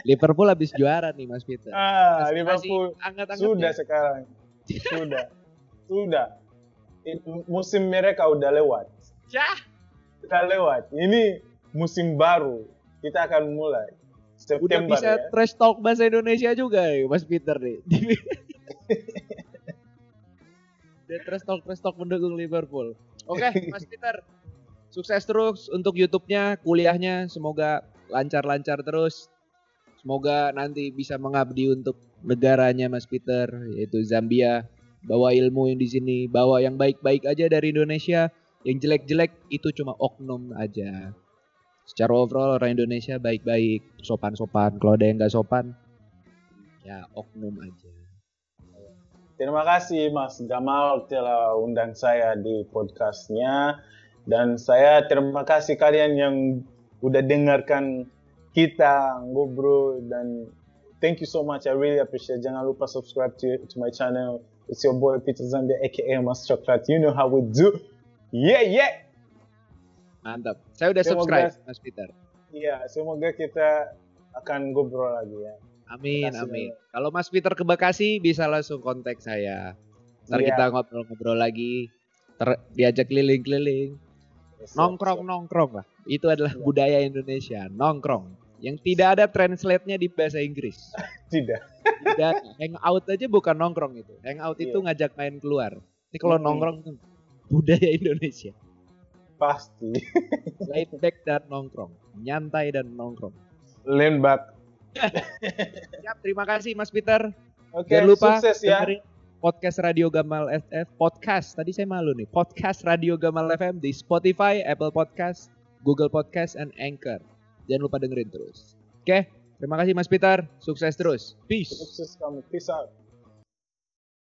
Liverpool habis juara nih Mas Peter. Ah, Masih- Liverpool masih anget-anget sudah ya? sekarang. Sudah. sudah. It- musim mereka udah lewat. Yah. Udah lewat. Ini musim baru. Kita akan mulai. Udah September bisa ya. trash talk bahasa Indonesia juga ya Mas Peter nih. Udah trash talk trash talk mendukung Liverpool. Oke Mas Peter, sukses terus untuk YouTube-nya, kuliahnya, semoga lancar-lancar terus. Semoga nanti bisa mengabdi untuk negaranya Mas Peter, yaitu Zambia. Bawa ilmu yang di sini, bawa yang baik-baik aja dari Indonesia. Yang jelek-jelek itu cuma oknum aja. Secara overall orang Indonesia baik-baik, sopan-sopan. Kalau ada yang nggak sopan, ya oknum aja. Terima kasih Mas Gamal telah undang saya di podcastnya. Dan saya terima kasih kalian yang udah dengarkan kita ngobrol dan thank you so much. I really appreciate. Jangan lupa subscribe to, to my channel. It's your boy Peter Zambia aka Mas Coklat. You know how we do. Yeah, yeah. Mantap. Saya udah Semoga- subscribe, Mas Peter. Iya, semoga kita akan ngobrol lagi ya. Amin, amin. Kalau Mas Peter ke Bekasi bisa langsung kontak saya. Ntar Iya. kita ngobrol-ngobrol lagi. Ter- diajak keliling-keliling. Nongkrong, nongkrong lah. Itu adalah Iya. budaya Indonesia. Nongkrong. Yang tidak ada translate-nya di bahasa Inggris. Tidak. Tidak. Hangout aja bukan nongkrong itu. Hangout itu Iya. ngajak main keluar. Ini kalau nongkrong tuh budaya Indonesia. Pasti. Laid back dan nongkrong. Nyantai dan nongkrong. Lean back. Siap, terima kasih Mas Peter. Oke, Jangan lupa sukses ya. dengerin podcast Radio Gamal FF podcast. Tadi saya malu nih. Podcast Radio Gamal FM di Spotify, Apple Podcast, Google Podcast, and Anchor. Jangan lupa dengerin terus. Oke, terima kasih Mas Peter. Sukses terus. Peace. Sukses kamu. Peace out.